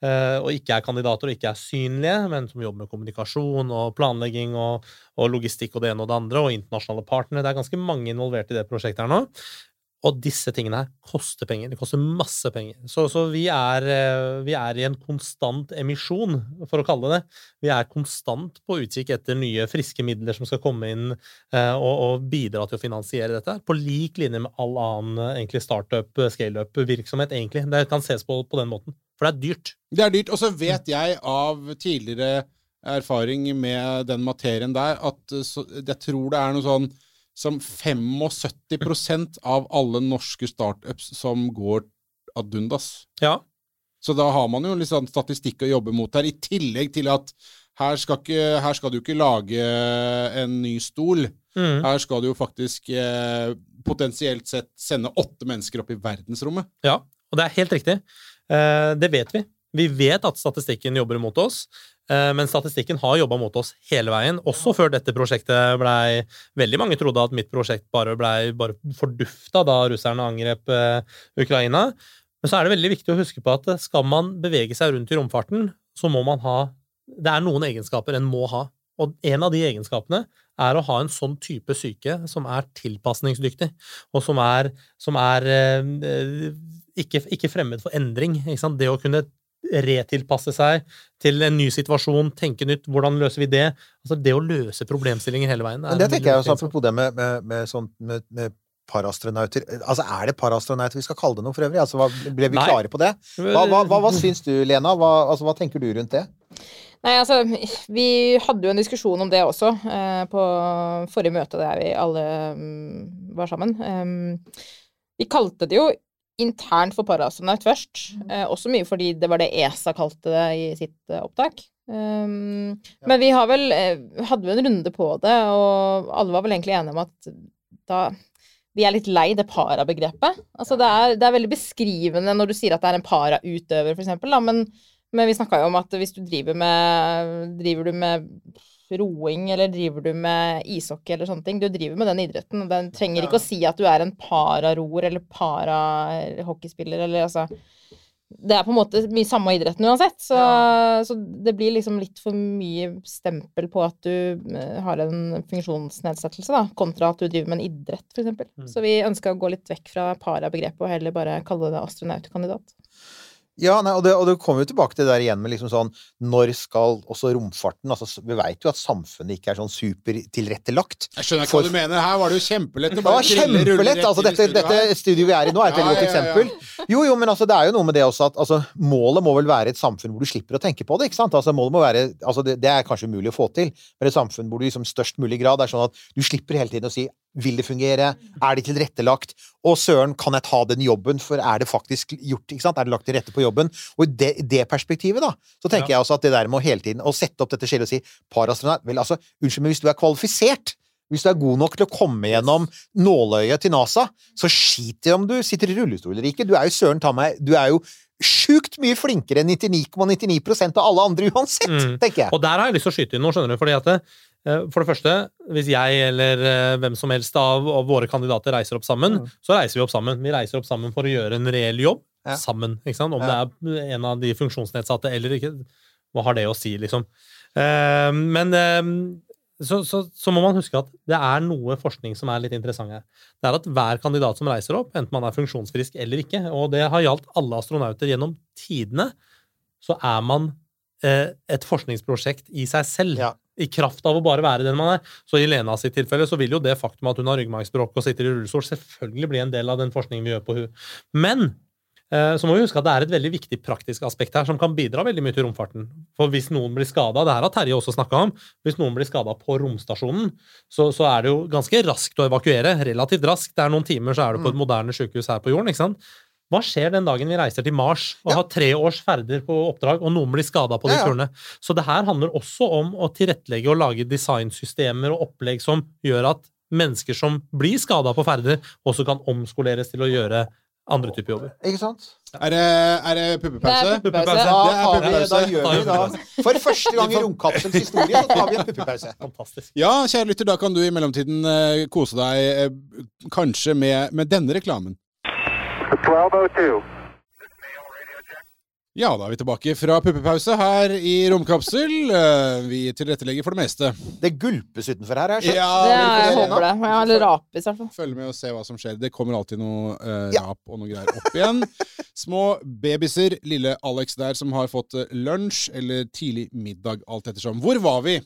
eh, og ikke er kandidater og ikke er synlige, men som jobber med kommunikasjon og planlegging og, og logistikk og det ene og det andre, og internasjonale partnere. Det er ganske mange involvert i det prosjektet her nå. Og disse tingene her koster penger. Det koster masse penger. Så, så vi, er, eh, vi er i en konstant emisjon, for å kalle det det. Vi er konstant på utkikk etter nye, friske midler som skal komme inn eh, og, og bidra til å finansiere dette. På lik linje med all annen eh, egentlig startup, scaleup-virksomhet, egentlig. Det kan ses på på den måten. For det er dyrt. Det er dyrt. Og så vet jeg av tidligere erfaring med den materien der, at jeg tror det er noe sånn som 75% av alle norske startups som går ad undas. Ja. Så da har man jo litt sånn statistikk å jobbe mot her, i tillegg til at her skal, ikke, her skal du ikke lage en ny stol. Mm. Her skal du jo faktisk eh, potensielt sett sende åtte mennesker opp i verdensrommet. Ja, og det er helt riktig. Eh, det vet vi. Vi vet at statistikken jobber mot oss, men statistikken har jobba mot oss hele veien. Også før dette prosjektet blei Veldig mange trodde at mitt prosjekt bare blei fordufta da russerne angrep eh, Ukraina. Men så er det veldig viktig å huske på at skal man bevege seg rundt i romfarten, så må man ha Det er noen egenskaper en må ha. Og en av de egenskapene er å ha en sånn type syke som er tilpasningsdyktig, og som er, som er eh, ikke, ikke fremmed for endring. Det å kunne retilpasse seg til en ny situasjon, tenke nytt, hvordan løser vi det? Altså Det å løse problemstillinger hele veien. er det tenker jeg også, apropos det med, med, med, sånt, med, med parastronauter Altså, er det parastronauter vi skal kalle det noe for øvrig? Altså, hva, ble vi Nei. klare på det? Hva, hva, hva, hva syns du, Lena? Hva, altså, hva tenker du rundt det? Nei, altså, vi hadde jo en diskusjon om det også eh, på forrige møte der vi alle mm, var sammen. Um, vi kalte det jo internt for parasonaut først, eh, også mye fordi det var det ESA kalte det i sitt eh, opptak. ja. Men vi har vel, eh, hadde jo en runde på det, og alle var vel egentlig enige om at da vi er litt lei det para-begrepet. Altså det er, det er veldig beskrivende når du sier at det er en para-utøver, for eksempel, da, men men vi snakka jo om at hvis du driver med Driver du med roing, eller driver du med ishockey eller sånne ting Du driver med den idretten. og Den trenger ikke å si at du er en pararoer eller parahockeyspiller eller altså Det er på en måte mye samme idretten uansett. Så, så det blir liksom litt for mye stempel på at du eh, har en funksjonsnedsettelse, da, kontra at du driver med en idrett, for eksempel. Så vi ønska å gå litt vekk fra para-begrepet og heller bare kalle det astronautkandidat. Ja, nei, og, det, og det kommer jo tilbake til det der igjen med liksom sånn Når skal også romfarten altså, Vi veit jo at samfunnet ikke er sånn supertilrettelagt. Jeg skjønner ikke For- hva du mener. Her var det jo kjempelett Det var kjempelett! Altså, dette, studio dette studioet vi er i nå, er et Ja, veldig godt eksempel. ja, ja. Jo, jo, men altså, det er jo noe med det også at altså, målet må vel være et samfunn hvor du slipper å tenke på det. ikke sant? Altså, målet må være, altså, det, det er kanskje umulig å få til, men et samfunn hvor du liksom størst mulig grad er sånn at du slipper hele tiden å si vil det fungere? Er det tilrettelagt? Og søren, kan jeg ta den jobben, for er det faktisk gjort? ikke sant? Er det lagt til rette på jobben? Og i det, det perspektivet, da, så tenker jeg også at det der med å hele tiden å sette opp dette skillet og si parastronaut Vel, altså, unnskyld, men hvis du er kvalifisert hvis du er god nok til å komme gjennom nåløyet til NASA, så skit i om du sitter i rullestol eller ikke. Du er jo søren ta meg Du er jo sjukt mye flinkere enn 99,99 ,99 av alle andre uansett, Mm. tenker jeg. Og der har jeg lyst til å skyte inn noe, skjønner du. fordi at det, eh, For det første, hvis jeg eller eh, hvem som helst av, av våre kandidater reiser opp sammen, Mm. så reiser vi opp sammen. Vi reiser opp sammen for å gjøre en reell jobb Ja. sammen. ikke sant? Om Ja. det er en av de funksjonsnedsatte eller ikke. Hva har det å si, liksom? Eh, men eh, så, så, så må man huske at det er noe forskning som er litt interessant her. Det er at hver kandidat som reiser opp, enten man er funksjonsfrisk eller ikke, og det har gjaldt alle astronauter gjennom tidene, så er man eh, et forskningsprosjekt i seg selv. Ja. I kraft av å bare være den man er. Så i Lena sitt tilfelle så vil jo det faktum at hun har ryggmargsbråk og sitter i rullestol, selvfølgelig bli en del av den forskningen vi gjør på hun. Men eh, så må vi huske at det er et veldig viktig praktisk aspekt her som kan bidra veldig mye til romfarten. For hvis noen blir skada, det her har Terje også snakka om, hvis noen blir skada på romstasjonen, så, så er det jo ganske raskt å evakuere. Relativt raskt. Det er noen timer, så er du på et moderne sykehus her på jorden. ikke sant? Hva skjer den dagen vi reiser til Mars og Ja. har tre års ferder på oppdrag, og noen blir skada på de Ja, ja. turene? Så det her handler også om å tilrettelegge og lage designsystemer og opplegg som gjør at mennesker som blir skada på ferder, også kan omskoleres til å gjøre andre typer jobber. Ikke sant? Er det, er det puppepause? Det er puppepause. Da, Det er tar vi, da gjør vi da For første gang i Romkapsels historie så tar vi en puppepause. Fantastisk. Ja, kjære lytter, da kan du i mellomtiden eh, kose deg eh, kanskje med, med denne reklamen. 1202. Ja, da er vi tilbake fra puppepause her i Romkapsel. Eh, Vi tilrettelegger for det meste. Det gulpes utenfor her. Jeg Ja, Det er, jeg håper det. Ja, Eller rapis, i hvert fall. Følg med og se hva som skjer. Det kommer alltid noe eh, Ja. rap og noe greier opp igjen. Små babyser. Lille Alex der som har fått eh, lunsj eller tidlig middag, alt ettersom. Hvor var vi?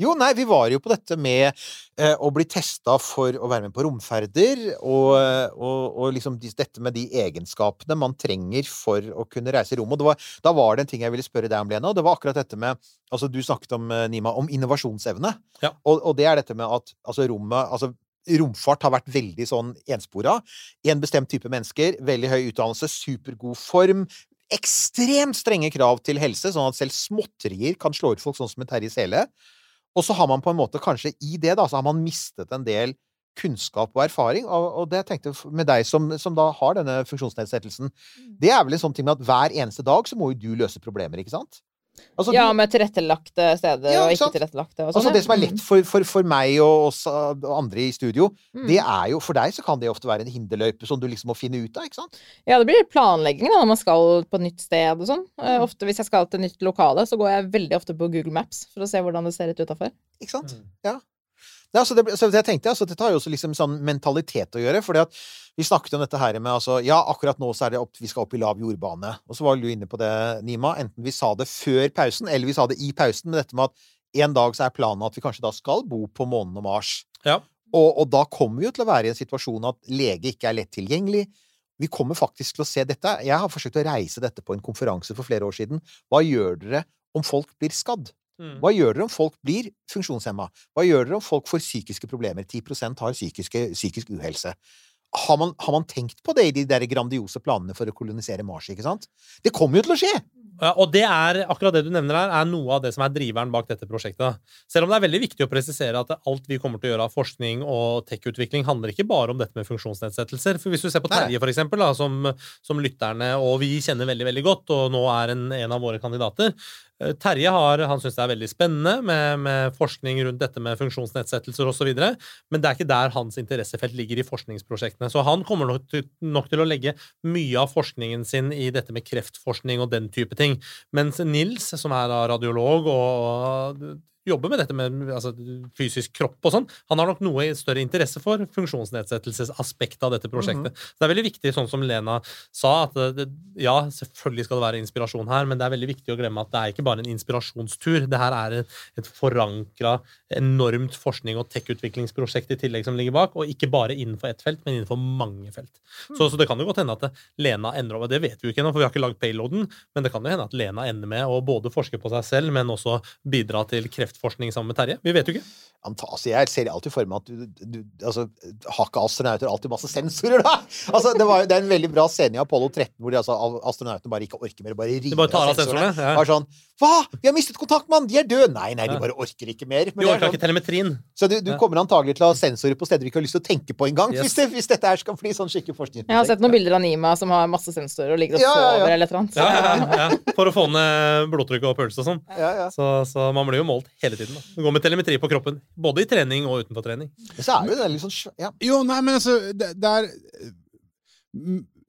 Jo, nei, vi var jo på dette med eh, å bli testa for å være med på romferder, og, og, og liksom de, dette med de egenskapene man trenger for å kunne reise i rommet. Og det var, da var det en ting jeg ville spørre deg om, Lena, og det var akkurat dette med Altså, du snakket om, eh, Nima, om innovasjonsevne. Ja. Og, og det er dette med at altså, rommet altså, Romfart har vært veldig sånn enspora. En bestemt type mennesker, veldig høy utdannelse, supergod form. Ekstremt strenge krav til helse, sånn at selv småtterier kan slå ut folk, sånn som en Terje Sele. Og så har man på en måte kanskje i det, da, så har man mistet en del kunnskap og erfaring. Og, og det jeg tenkte med deg som, som da har denne funksjonsnedsettelsen, det er vel en sånn ting med at hver eneste dag så må jo du løse problemer, ikke sant? Altså, Ja, med tilrettelagte steder Ja, og ikke tilrettelagte. Og altså sånn, det som er lett for, for, for meg og oss og andre i studio, Mm. det er jo For deg så kan det ofte være en hinderløype som du liksom må finne ut av, ikke sant? Ja, det blir planlegging da, når man skal på et nytt sted og sånn. Eh, Mm. Ofte hvis jeg skal til et nytt lokale, så går jeg veldig ofte på Google Maps for å se hvordan det ser ut utafor. Ikke sant? Mm. Ja. Ja, altså det, så jeg tenkte, altså, Dette har jo også liksom sånn mentalitet å gjøre. fordi at Vi snakket om dette her med altså, Ja, akkurat nå så er det opp, vi skal opp i lav jordbane. Og så var du inne på det, Nima. Enten vi sa det før pausen, eller vi sa det i pausen. Men dette med at en dag så er planen at vi kanskje da skal bo på månen og Mars. Ja. Og, og da kommer vi jo til å være i en situasjon at lege ikke er lett tilgjengelig. Vi kommer faktisk til å se dette. Jeg har forsøkt å reise dette på en konferanse for flere år siden. Hva gjør dere om folk blir skadd? Mm. Hva gjør dere om folk blir funksjonshemma? Hva gjør dere om folk får psykiske problemer? 10% har psykiske, psykisk uhelse. Har man, har man tenkt på det i de der grandiose planene for å kolonisere Mars? ikke sant? Det kommer jo til å skje! Ja, og det er, akkurat det du nevner her, er noe av det som er driveren bak dette prosjektet. Selv om det er veldig viktig å presisere at alt vi kommer til å gjøre av forskning og tech-utvikling, handler ikke bare om dette med funksjonsnedsettelser. For hvis du ser på. Terje, for eksempel, da, som, som lytterne og vi kjenner veldig veldig godt, og nå er en, en av våre kandidater Terje har, han syns det er veldig spennende med, med forskning rundt dette med funksjonsnedsettelser osv., men det er ikke der hans interessefelt ligger i forskningsprosjektene. Så han kommer nok til, nok til å legge mye av forskningen sin i dette med kreftforskning og den type ting. Mens Nils, som er radiolog og jobber med dette med altså, fysisk kropp og sånn, han har nok noe større interesse for funksjonsnedsettelsesaspektet av dette prosjektet. Så det er veldig viktig, sånn som Lena sa, at det, ja, selvfølgelig skal det være inspirasjon her, men det er veldig viktig å glemme at det er ikke bare en inspirasjonstur. Det her er et, et forankra, enormt forskning- og tech-utviklingsprosjekt i tillegg som ligger bak, og ikke bare innenfor ett felt, men innenfor mange felt. Så, så det kan jo godt hende at det, Lena ender over, det vet vi jo ikke ennå, for vi har ikke lagd payloaden, men det kan jo hende at Lena ender med å både forske på seg selv, men også bidra til kreftforskning sammen med Terje. Vi vet jo ikke. Anta, altså, jeg ser alltid for meg at du, du altså, Har ikke astronauter alltid masse sensorer, da? Altså, det, var, det er en veldig bra scene i Apollo 13 hvor de, altså, astronautene bare ikke orker mer. Bare river bare av sensorene. sensorene, ja. Bare sånn Hva? Vi har mistet kontakt med han! De er døde! Nei, nei, de bare orker ikke mer. Men de det er sånn, ikke telemetrien. så du, du Ja. kommer antagelig til å ha sensorer på steder du ikke har lyst til å tenke på engang. Yes. Hvis, det, hvis dette her skal bli sånn skikkelig forskning. Jeg har sett noen bilder av Nima som har masse sensorer og ligger og Ja, sover ja. eller et eller annet. Ja, ja, ja, for å få ned blodtrykk og puls og sånn. Ja, ja. Så, så man blir jo målt hele tiden. Da. Det går med telemetri på kroppen, både i trening og utenfor trening. Men så er det jo det litt sånn ja. Jo, nei, men altså Det, det er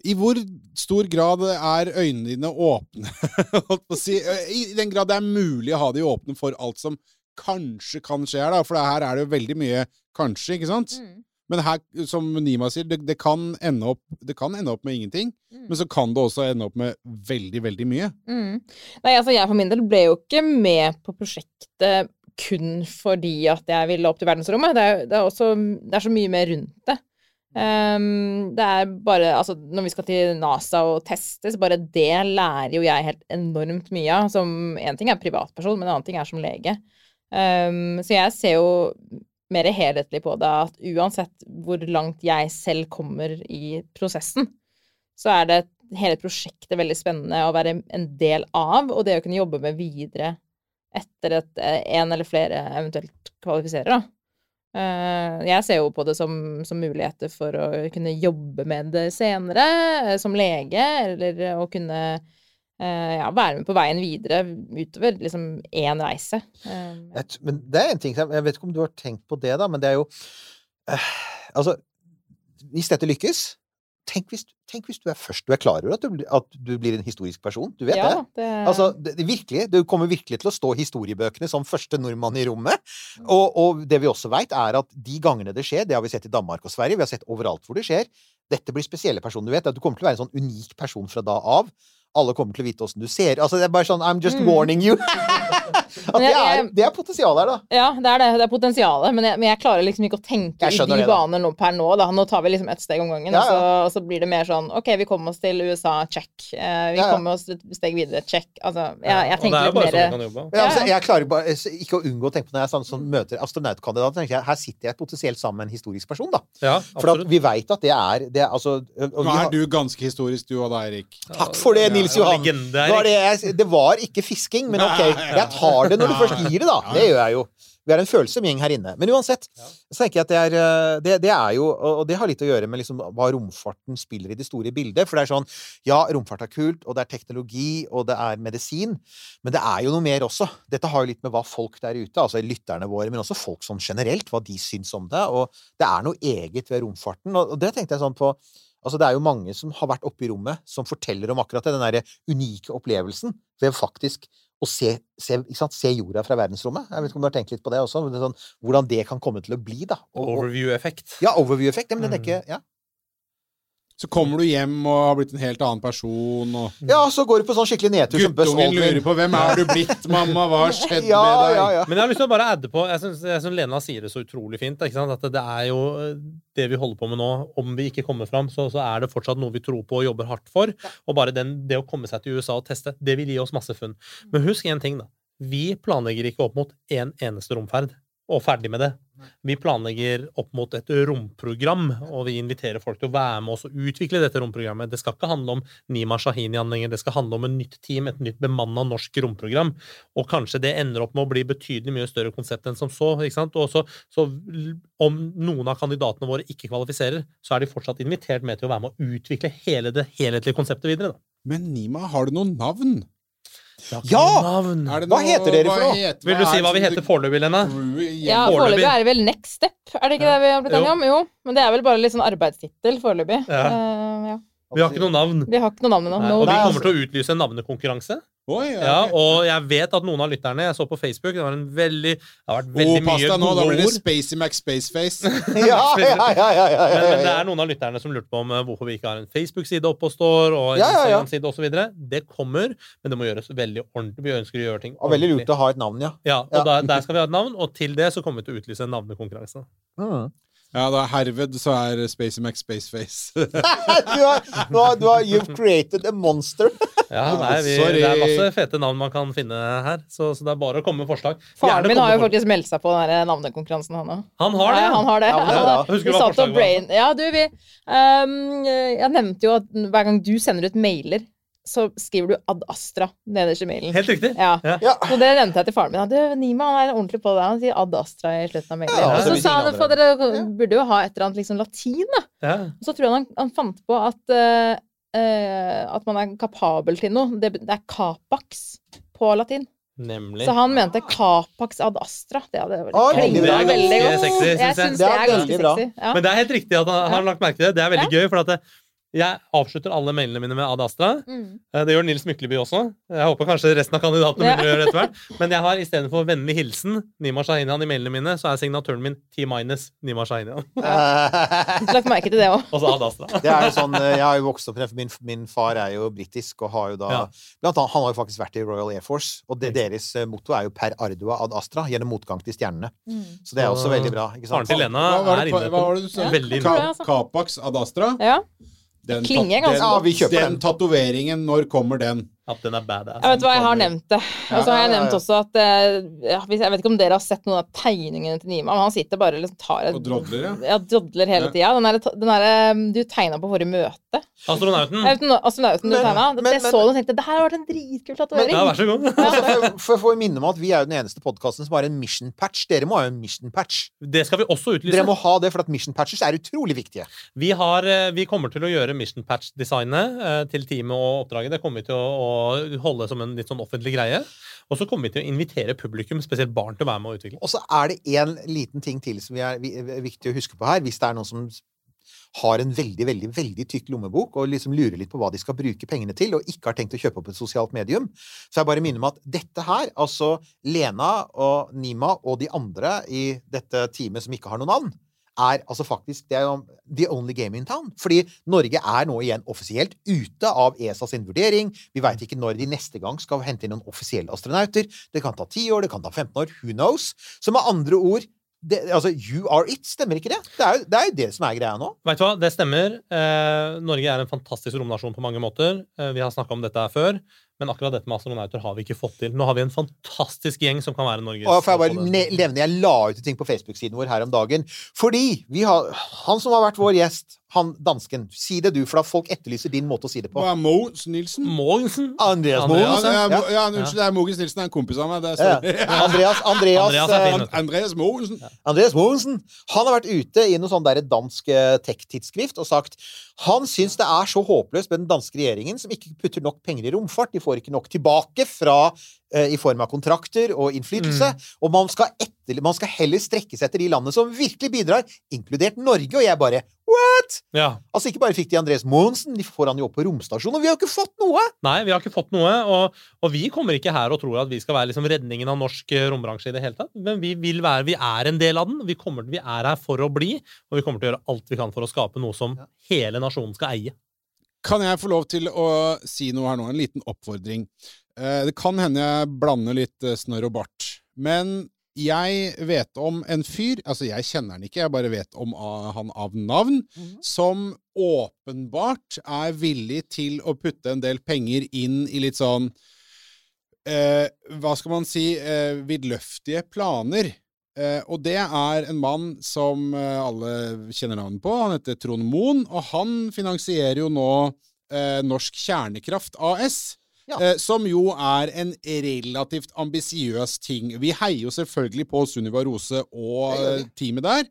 I hvor stor grad er øynene dine åpne? Holdt på å si. I den grad det er mulig å ha de åpne for alt som kanskje kan skje her, da. For her er det jo veldig mye kanskje, ikke sant? Mm. Men her, som Nima sier, det, det, kan ende opp, det kan ende opp med ingenting. Mm. Men så kan det også ende opp med veldig, veldig mye. Mm. Nei, altså jeg for min del ble jo ikke med på prosjektet kun fordi at jeg ville opp til verdensrommet. Det er, det er, også, det er så mye mer rundt det. Um, det er bare Altså, når vi skal til NASA og testes, bare det lærer jo jeg helt enormt mye av. Som én ting er privatperson, men en annen ting er som lege. Um, så jeg ser jo mer helhetlig på det at uansett hvor langt jeg selv kommer i prosessen, så er det hele prosjektet veldig spennende å være en del av, og det å kunne jobbe med videre etter at eh, en eller flere eventuelt kvalifiserer, da. Eh, Jeg ser jo på det som, som muligheter for å kunne jobbe med det senere, eh, som lege, eller å kunne ja, være med på veien videre utover liksom én reise. Eh, Men det er en ting Jeg vet ikke om du har tenkt på det, da, men det er jo eh, Altså, hvis dette lykkes Tenk hvis, tenk hvis du er først du er klar over at du, at du blir en historisk person. Du vet ja, det? det Altså, det, det, virkelig, Du kommer virkelig til å stå i historiebøkene som første nordmann i rommet. Mm. Og, og det vi også veit, er at de gangene det skjer, det har vi sett i Danmark og Sverige, vi har sett overalt hvor det skjer, dette blir spesielle personer. Du vet at du kommer til å være en sånn unik person fra da av. Alle kommer til å vite åssen du ser. Altså, det er bare sånn I'm just Mm. warning you. at det er, det er potensial her, da. Ja, det er det. Det er potensialet. Men jeg, men jeg klarer liksom ikke å tenke i de baner nå per nå. Da. Nå tar vi liksom ett steg om gangen, Ja, Og, så, og så blir det mer sånn OK, vi kommer oss til USA, check. Eh, vi Ja, ja. kommer oss et steg videre, check. Altså, jeg, jeg og det tenker er jo litt bare sånn mer vi kan jobbe. Ja, Ja, altså, jeg klarer bare ikke å unngå å tenke på når jeg sånn, sånn, møter astronautkandidater, tenker jeg her sitter jeg potensielt sammen med en historisk person, da. Ja, For at vi veit at det er, det er altså og Nå vi har, er du ganske historisk, du og da, Erik. Takk for det, Nils Ja, Johan! Det var, det, jeg, det var ikke fisking, men ok. Jeg tar det når du først gir det, da. Det gjør jeg jo. Vi er en følsom gjeng her inne. Men uansett, så tenker jeg at det er, eh, det, det er jo Og det har litt å gjøre med liksom hva romfarten spiller i det store bildet. For det er sånn Ja, romfart er kult, og det er teknologi, og det er medisin. Men det er jo noe mer også. Dette har jo litt med hva folk der ute, altså lytterne våre, men også folk sånn generelt, hva de syns om det. Og det er noe eget ved romfarten. Og det tenkte jeg sånn på Altså, det er jo mange som har vært oppe i rommet, som forteller om akkurat det, den derre unike opplevelsen ved faktisk å se, se, se jorda fra verdensrommet. Jeg vet ikke om du har tenkt litt på det også? Det sånn, hvordan det kan komme til å bli, da. Og, Overview-effekt. ja, overview-effekt. ja, Men den er ikke ja. Så kommer du hjem og har blitt en helt annen person, og ja, så går du på sånn skikkelig nedtur guttungen lurer på 'Hvem er du blitt, mamma? Hva har skjedd Ja, med deg?' ja, ja. Men jeg har lyst til å bare adde på Jeg syns Lena sier det så utrolig fint. Ikke sant? At det er jo eh, det vi holder på med nå. Om vi ikke kommer fram, så, så er det fortsatt noe vi tror på og jobber hardt for. Og bare den, det å komme seg til USA og teste, det vil gi oss masse funn. Men husk én ting, da. Vi planlegger ikke opp mot én eneste romferd og ferdig med det. Vi planlegger opp mot et romprogram, og vi inviterer folk til å være med oss og utvikle dette romprogrammet. Det skal ikke handle om Nima Shahinian lenger, det skal handle om et nytt team, et nytt bemanna norsk romprogram. Og kanskje det ender opp med å bli betydelig mye større konsept enn som så. ikke sant? Og så, så om noen av kandidatene våre ikke kvalifiserer, så er de fortsatt invitert med til å være med å utvikle hele det helhetlige konseptet videre. da. Men Nima, har du noen navn? Ja! Navn. Er det Hva heter dere for noe? heter- Vil du si hva vi heter foreløpig, Lena? Ja, Foreløpig. er det vel Next Step, er det ikke det vi har blitt Jo. enige om? Jo, men det er vel bare litt sånn arbeidstittel foreløpig. Ja. Uh, ja. Vi har ikke noe navn. Vi har ikke noe navn ennå. Og vi kommer altså- til å utlyse en navnekonkurranse. Oi, ja, Ja, og jeg vet at noen av lytterne Jeg så på Facebook, det var en veldig Det har vært veldig Oh, mye nå, da blir det. Spacey McSpaceface. Ja, ja, ja, ja, ja, ja, Men, men det er noen av lytterne som lurte på om eh, hvorfor vi ikke har en Facebook-side oppe og står, og en Ja, ja, ja. Instagram-side osv. Det kommer, men det må gjøres veldig ordentlig. Vi ønsker å gjøre ting Og veldig lurt å ha et navn, ja. Ja, og Ja. Der, der skal vi ha et navn, og til det så kommer vi til å utlyse en navnekonkurranse. Mm. Ja, da herved så er Spacey McSpaceface. du, har, du, har, du har You've created a monster. Ja, nei, vi, Sorry. Det er masse fete navn man kan finne her, så, så det er bare å komme med forslag. Faren min har jo faktisk meldt seg på den navnekonkurransen, han òg. Han har det, Ja, ja. han har det. Ja, er. Husker du hva forslaget var? brain... Ja, du, vi um, Jeg nevnte jo at hver gang du sender ut mailer, så skriver du Ad Astra nederst i mailen. Helt riktig. Ja. Ja. Ja. Så det nevnte jeg til faren min. at, Du, Nima han er ordentlig på det. Han sier Ad Astra i slutten av mailen. Ja, og så sa han at dere burde jo ha et eller annet liksom latin, da. Ja. Og så tror jeg han, han fant på at eh, at man er kapabel til noe. Det, det er capax på latin. Nemlig. Så han mente capax ad astra. Det hadde vært Å, veldig bra. veldig Det er godt. ganske sexy, jeg. Jeg Synes Det det er ganske veldig bra. sexy. Ja. Men det er helt riktig at han har lagt merke til det. Det er veldig gøy, for at det, jeg avslutter alle mailene mine med Ad Astra. Mm. Eh, Det gjør Nils Mykleby også. Jeg håper kanskje resten av kandidatene Ja. begynner å gjøre det etter hvert. Men jeg har istedenfor vennlig hilsen Nima Shahinian i mailene mine, så er signaturen min T minus Nima Shahinian. Lagt merke til det òg. Og så Ad Astra. Det er jo sånn, eh, Jeg har jo vokst opp min, min far er jo britisk og har jo da Ja. blant annet, Han har jo faktisk vært i Royal Air Force, og det, deres eh, motto er jo 'per ardua ad astra', gjennom motgang til stjernene. Så det er også veldig bra. ikke Faren til Lena Hva var er inne hva på var det du sa? Ja, Veldig bra, Ka altså. Capax ad Astra? Ja. Den, Klinger ganske Ja, vi kjøper den den. tatoveringen, når kommer den? At den er badass. Jeg vet hva, jeg har nevnt det. Og så har jeg nevnt også at eh, ja, Jeg vet ikke om dere har sett noen av tegningene til Nima, men han sitter bare liksom tar et Og drodler, ja. Ja, drodler hele Ja. tida. Den derre den der, du tegna på forrige møte. Astronauten. Jeg vet, no- Astronauten du Men- tegna. men- Jeg så den og tenkte det her har vært en dritkul tatovering. Ja, vær så god. Altså, for, å minne om at Vi er jo den eneste podkasten som har en mission patch. Dere må ha en mission patch. Det skal vi også utlyse. Dere må ha det, for at mission patches er utrolig viktige. Vi, har, eh, vi kommer til å gjøre mission patch-designet eh, til teamet og oppdraget. Det kommer vi til å, å holde som en litt sånn offentlig greie. Og så kommer vi til å invitere publikum, spesielt barn, til å være med og utvikle. Og så er det en liten ting til som er viktig å huske på her. Hvis det er noen som har en veldig veldig, veldig tykk lommebok og liksom lurer litt på hva de skal bruke pengene til, og ikke har tenkt å kjøpe opp et sosialt medium, så jeg bare minner om at dette her, altså Lena og Nima og de andre i dette teamet som ikke har noe navn, er altså faktisk det er jo the only game in town. Fordi Norge er nå igjen offisielt ute av ESA sin vurdering. Vi veit ikke når de neste gang skal hente inn noen offisielle astronauter. Det kan ta 10 år, det kan ta 15 år. Who knows? Så med andre ord det, altså, You are it, stemmer ikke det? Det er, jo, det er jo det som er greia nå. Vet du hva, det stemmer. Eh, Norge er en fantastisk romnasjon på mange måter. Eh, vi har snakka om dette her før, men akkurat dette med astronauter har vi ikke fått til. Nå har vi en fantastisk gjeng som kan være Norges Og jeg bare nevne, jeg la ut ting på Facebook-siden vår her om dagen. Fordi vi har Han som har vært vår gjest, han dansken. Si det du, for da folk etterlyser din måte å si det på. Hva er Mogens Nilsen? Mogensen. Andreas Andreas, Ja, Mogensen. ja, Ja. Ja, unnskyld, det er Mogens Nilsen. Er en kompis av meg. Det er Ja. Andreas, Andreas, Andreas er fin, eh. Andreas Mogensen. Andreas Mogensen han har vært ute i noe sånn der dansk eh, tech-tidsskrift og sagt han syns det er så håpløst med den danske regjeringen som ikke putter nok penger i romfart. De får ikke nok tilbake fra, eh, i form av kontrakter og innflytelse. Og man skal, etter, man skal heller strekke seg etter de landene som virkelig bidrar, inkludert Norge. Og jeg bare What?! Ja. Altså Ikke bare fikk de Andreas Monsen, de får han jo opp på romstasjonen, og vi har jo ikke fått noe! Nei, vi har ikke fått noe. Og, og vi kommer ikke her og tror at vi skal være liksom redningen av norsk eh, rombransje i det hele tatt. Men vi vil være, vi er en del av den. Vi, kommer, vi er her for å bli, og vi kommer til å gjøre alt vi kan for å skape noe som hele nasjonen skal eie. Kan jeg få lov til å si noe her nå? En liten oppfordring. Eh, Det kan hende jeg blander litt eh, snørr og bart. Men jeg vet om en fyr Altså, jeg kjenner han ikke, jeg bare vet om han av navn, som åpenbart er villig til å putte en del penger inn i litt sånn eh, Hva skal man si eh, vidløftige planer. Eh, og det er en mann som eh, alle kjenner navnet på. Han heter Trond Moen, og han finansierer jo nå eh, Norsk Kjernekraft AS. Ja. Som jo er en relativt ambisiøs ting. Vi heier jo selvfølgelig på Sunniva Rose og teamet der.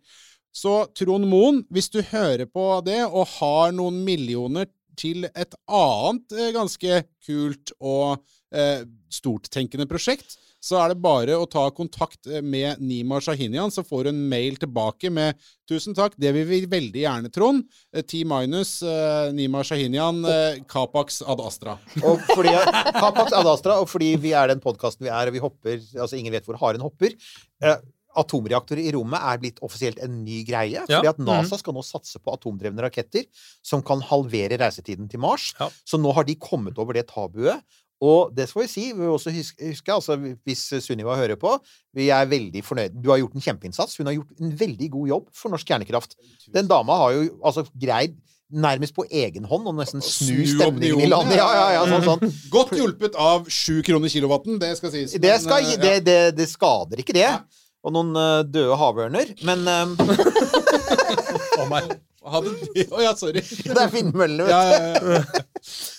Så Trond Moen, hvis du hører på det og har noen millioner til et annet ganske kult og eh, storttenkende prosjekt, så er det bare å ta kontakt eh, med Nima Shahinian, så får du en mail tilbake med 'Tusen takk, det vil vi veldig gjerne, Trond'. Eh, T minus eh, Nima Shahinian, eh, Capax ad Astra. Og fordi, Kapax Ad Astra, og fordi vi er den podkasten vi er, og vi hopper Altså, ingen vet hvor haren hopper. Eh, atomreaktorer i rommet er blitt offisielt en ny greie. Ja. Fordi at NASA skal nå satse på atomdrevne raketter som kan halvere reisetiden til Mars. Ja. Så nå har de kommet over det tabuet. Og det skal vi si, vi vil også huske, huske altså hvis Sunniva hører på, vi er veldig fornøyd. Du har gjort en kjempeinnsats. Hun har gjort en veldig god jobb for norsk kjernekraft. Den dama har jo altså greid nærmest på egen hånd og nesten snu Snu stemningen i landet. Ja, ja, ja, sånn, sånn. Godt hjulpet av sju kroner kilowatten, det skal sies. Det, skal, eh, det, det, det skader ikke det. Og noen uh, døde havørner. Men um... Å, meg. ja. Ja, sorry. det er vindmøllene, vet du. ja, ja.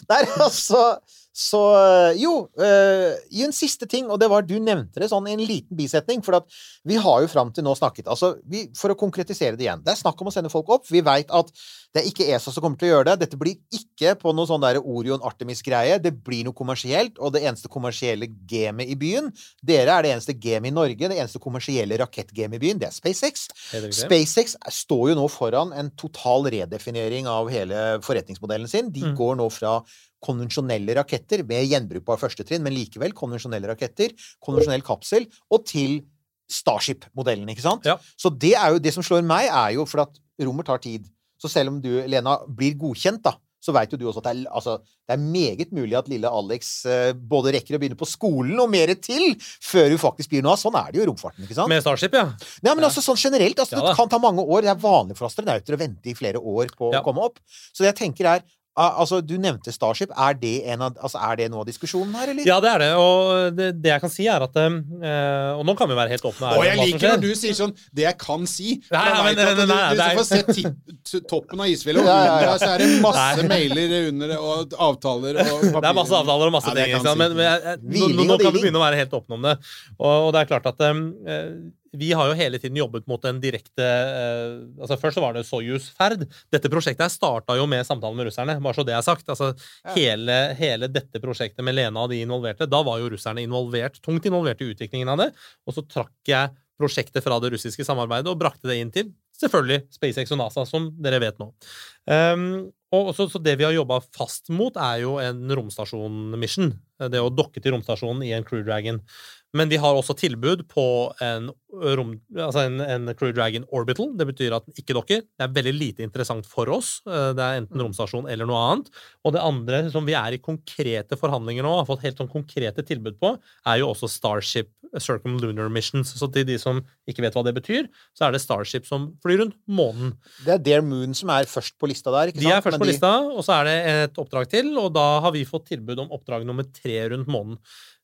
Nei, altså Så eh, Jo, eh, i en siste ting, og det var du nevnte det sånn i en liten bisetning, for at vi har jo fram til nå snakket Altså, vi, for å konkretisere det igjen. Det er snakk om å sende folk opp. Vi veit at det er ikke ESA som kommer til å gjøre det. Dette blir ikke på noe sånn der Orion Artemis-greie. Det blir noe kommersielt, og det eneste kommersielle gamet i byen Dere er det eneste gamet i Norge. Det eneste kommersielle rakettgamet i byen, det er SpaceX. Det det SpaceX står jo nå foran en total redefinering av hele forretningsmodellen sin. De Mm. går nå fra konvensjonelle raketter med gjenbrukbar førstetrinn, men likevel konvensjonelle raketter, konvensjonell kapsel, og til Starship-modellen, ikke sant? Ja. Så det er jo det som slår meg, er jo for at rommer tar tid. Så selv om du, Lena, blir godkjent, da, så veit jo du også at det er, altså, det er meget mulig at lille Alex eh, både rekker å begynne på skolen og mer til før hun faktisk blir noe av. Sånn er det jo i romfarten, ikke sant? Med Starship, ja. Nei, men altså sånn generelt, altså, Ja. Det kan ta mange år. Det er vanlig for astronauter å vente i flere år på Ja. å komme opp. Så det jeg tenker er Altså, Du nevnte Starship. Er det, en av, altså, er det noe av diskusjonen her, eller? Ja, det er det. Og det, det jeg kan si, er at øh, Og nå kan vi være helt åpne Og ærlige jeg liker når du sier sånn Det jeg kan si. Nei, nei, men- du nei, du, du får se toppen av isfjellet, og under der så er det masse Nei. mailer under det, og avtaler og papirer. Det er masse avtaler og masse Ja, ting. Men, men jeg, jeg, nå, nå, nå kan vi begynne å være helt åpne om det. Og, og det er klart at eh, vi har jo hele tiden jobbet mot en direkte eh, altså Først så var det Soyuz-ferd. Dette prosjektet her starta jo med samtalen med russerne, bare så det er sagt. Altså, hele, hele dette prosjektet med Lena og de involverte, da var jo russerne involvert, tungt involvert i utviklingen av det. Og så trakk jeg prosjektet fra det russiske samarbeidet og brakte det inn til selvfølgelig SpaceX og NASA, som dere vet nå. Um, og så, så det vi har jobba fast mot, er jo en romstasjon-mission. Det å dokke til romstasjonen i en Crew Dragon. Men vi har også tilbud på en, rom, altså en, en Crew Dragon Orbital. Det betyr at den ikke dokker. Det er veldig lite interessant for oss. Eh, Det er enten romstasjon eller noe annet. Og det andre som vi er i konkrete forhandlinger nå, har fått helt sånn konkrete tilbud på, er jo også Starship Circumlunar Missions. Så til de som ikke vet hva det betyr, så er det Starship som flyr rundt månen. Det er Dare Moon som er først på lista der, ikke sant? De er først Men på lista, og så er det et oppdrag til, og da har vi fått tilbud om oppdrag nummer tre rundt månen.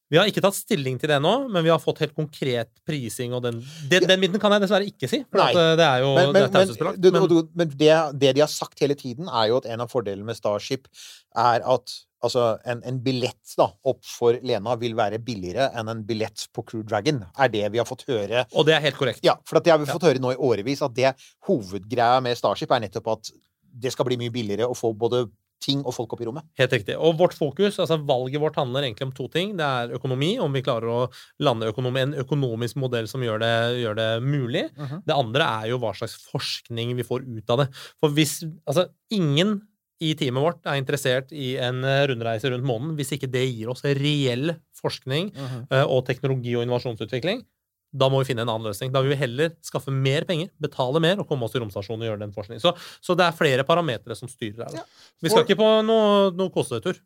Vi har ikke tatt stilling til det nå, men vi har fått helt konkret prising, og den, den, den biten kan jeg dessverre ikke si, for eh, det er jo Men, det men, men, du, Men, du, men det, det de har sagt hele tiden, er jo at en av fordelene med Starship er at altså, en, en billett da, opp for Lena vil være billigere enn en billett på Crew Dragon, er det vi har fått høre. og det er helt korrekt. Ja, for at det har vi fått høre nå i årevis, at det hovedgreia med Starship er nettopp at det skal bli mye billigere å få både ting og folk opp i rommet. Helt riktig. Og vårt fokus, altså valget vårt handler egentlig om to ting. Det er økonomi, om vi klarer å lande økonomi, en økonomisk modell som gjør det, gjør det mulig. Mhm. Det andre er jo hva slags forskning vi får ut av det. For hvis Altså, ingen i teamet vårt er interessert i en rundreise rundt månen hvis ikke det gir oss reell forskning eh, og teknologi- og innovasjonsutvikling. Da må vi finne en annen løsning. Da vil vi heller skaffe mer penger, betale mer og komme oss til romstasjonen og gjøre den forskningen. Så, så det er flere parametere som styrer her. Ja. Vi skal For- ikke på noe, noe kosetur.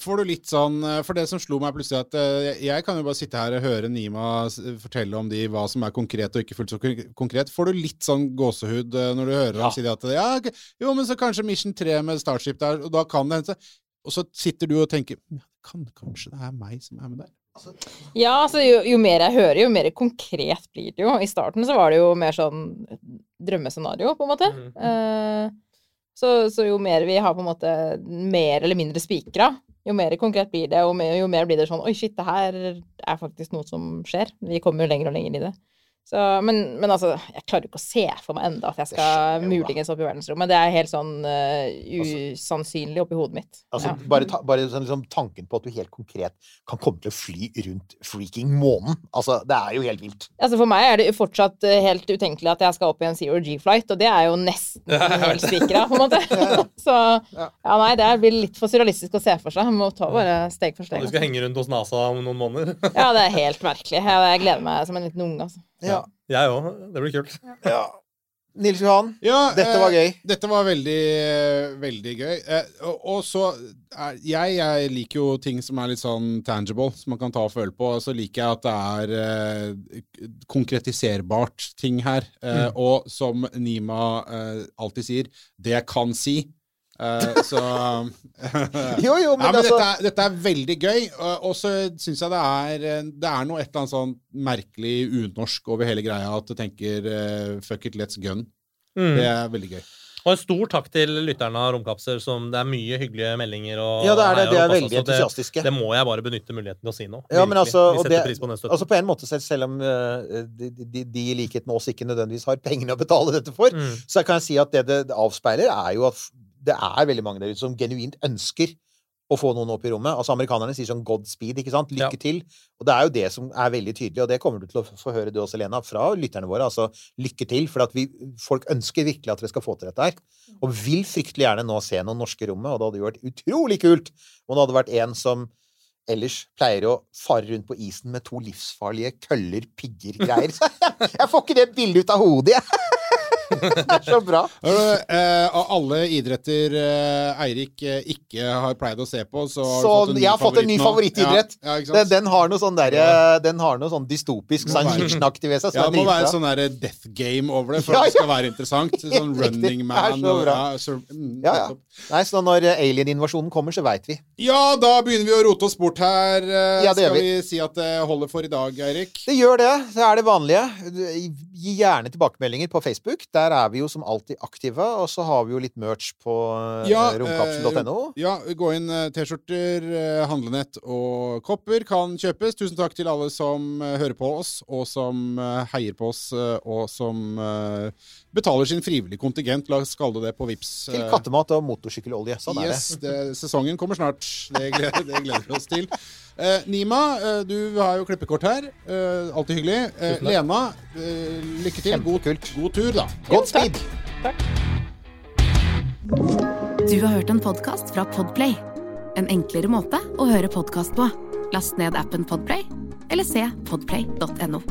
Får du litt sånn eh, For det som slo meg plutselig, at eh, jeg kan jo bare sitte her og høre Nima fortelle om de hva som er konkret og ikke fullt så konkret. Får du litt sånn gåsehud eh, når du hører Ja. ham si det at ja, jo, men så kanskje Mission 3 med Starship der, og da kan det hende. Og så sitter du og tenker ja, kan, kanskje det er meg som er med der. Ja, altså jo, jo mer jeg hører, jo mer konkret blir det jo. I starten så var det jo mer sånn drømmescenario, på en måte. Mhm. Eh, så, så jo mer vi har på en måte mer eller mindre spikra, jo mer konkret blir det, og jo mer blir det sånn Oi, shit, det her er faktisk noe som skjer. Vi kommer jo lenger og lenger i det. Så, men, men altså, jeg klarer ikke å se for meg enda at jeg skal muligens opp i verdensrommet. Det er helt sånn uh, usannsynlig oppi hodet mitt. Altså, Ja. bare, ta, bare sånn, liksom, tanken på at du helt konkret kan komme til å fly rundt freaking månen. Altså, det er jo helt vilt. Altså For meg er det fortsatt eh, helt utenkelig at jeg skal opp i en zero G-flight, og det er jo nesten helt spikra, på en måte. Så Ja. nei, det blir litt for surrealistisk å se for seg. Må ta bare steg for Og steg. du skal henge rundt hos NASA om noen måneder. Ja, det er helt merkelig. Jeg, jeg gleder meg som en liten unge, altså. Ja. Jeg òg. Det blir kult. ja. Nils Johan, Ja, dette eh, var gøy. Dette var veldig, eh, veldig gøy. Eh, og, og så er, jeg, jeg liker jo ting som er litt sånn tangible, som man kan ta og føle på. Og så liker jeg at det er eh, konkretiserbart ting her. Mm. Og som Nima eh, alltid sier, det jeg kan si. Eh, så Jo, jo, men, ja, men altså dette, er, dette er veldig gøy, og- så syns jeg det er eh, Det er noe et eller annet sånn merkelig unorsk over hele greia at du tenker uh, fuck it, let's gun. Mm. Det er veldig gøy. Og en stor takk til lytterne av Romkapsel. som det er mye hyggelige meldinger og Ja, det er det. De er veldig så det, entusiastiske. det må jeg bare benytte muligheten til å si nå. Ja, men altså, Vi og setter det- pris på den støtten. Altså på en måte, selv, selv om de, de, de i likhet med oss ikke nødvendigvis har pengene å betale dette for, Mm. så kan jeg si at det det, det avspeiler, er jo at det er veldig mange der ute som genuint ønsker å få noen opp i rommet. Altså Amerikanerne sier sånn 'Godspeed', ikke sant? Lykke Ja. til. Og det er jo det som er veldig tydelig, og det kommer du til å få høre du også, Lena, fra lytterne våre. Altså lykke til, for at vi, folk ønsker virkelig at dere skal få til dette her. Og vil fryktelig gjerne nå se noen norske i rommet, og det hadde jo vært utrolig kult om det hadde vært en som ellers pleier å fare rundt på isen med to livsfarlige køller, pigger, greier. jeg får ikke det bildet ut av hodet, jeg! Så bra. Eh, Av alle idretter eh, Eirik eh, ikke har pleid å se på, så har Så du fått en ny jeg har fått en ny favorittidrett. Ja, ja, Den, den har noe sånn der, Den har noe sånn dystopisk science fiction-aktig ved seg. ja, det må være sånn der death game over det for Ja, at det skal være interessant. Sånn. Running Man så og så, mm. Nei, så når alien-invasjonen kommer, så veit vi. ja, da begynner vi å rote oss bort her. Ja, det skal vi. vi si at det holder for i dag, Eirik? Det gjør det. Det er det vanlige. Gi gjerne tilbakemeldinger på Facebook. Der er vi jo som alltid aktive. Og så har vi jo litt merch på eh, Ja, romkapsel.no. Ja, gå inn. eh, T-skjorter, eh, handlenett og kopper kan kjøpes. Tusen takk til alle som eh, hører på oss, og som eh, heier på oss, eh, og som eh, betaler sin frivillige kontingent. La oss kalle det det på Vips. Til kattemat og motorsykkelolje. Sånn er det. Det, sesongen kommer snart. Det gleder, det gleder vi oss til. Eh, Nima, eh, du har jo klippekort her. Eh, alltid hyggelig. Eh, Lena, eh, lykke til. God, god tur, da. Godspeed! Du har hørt en podkast fra Podplay. En enklere måte å høre podkast på. Last ned appen Podplay, eller se podplay.no.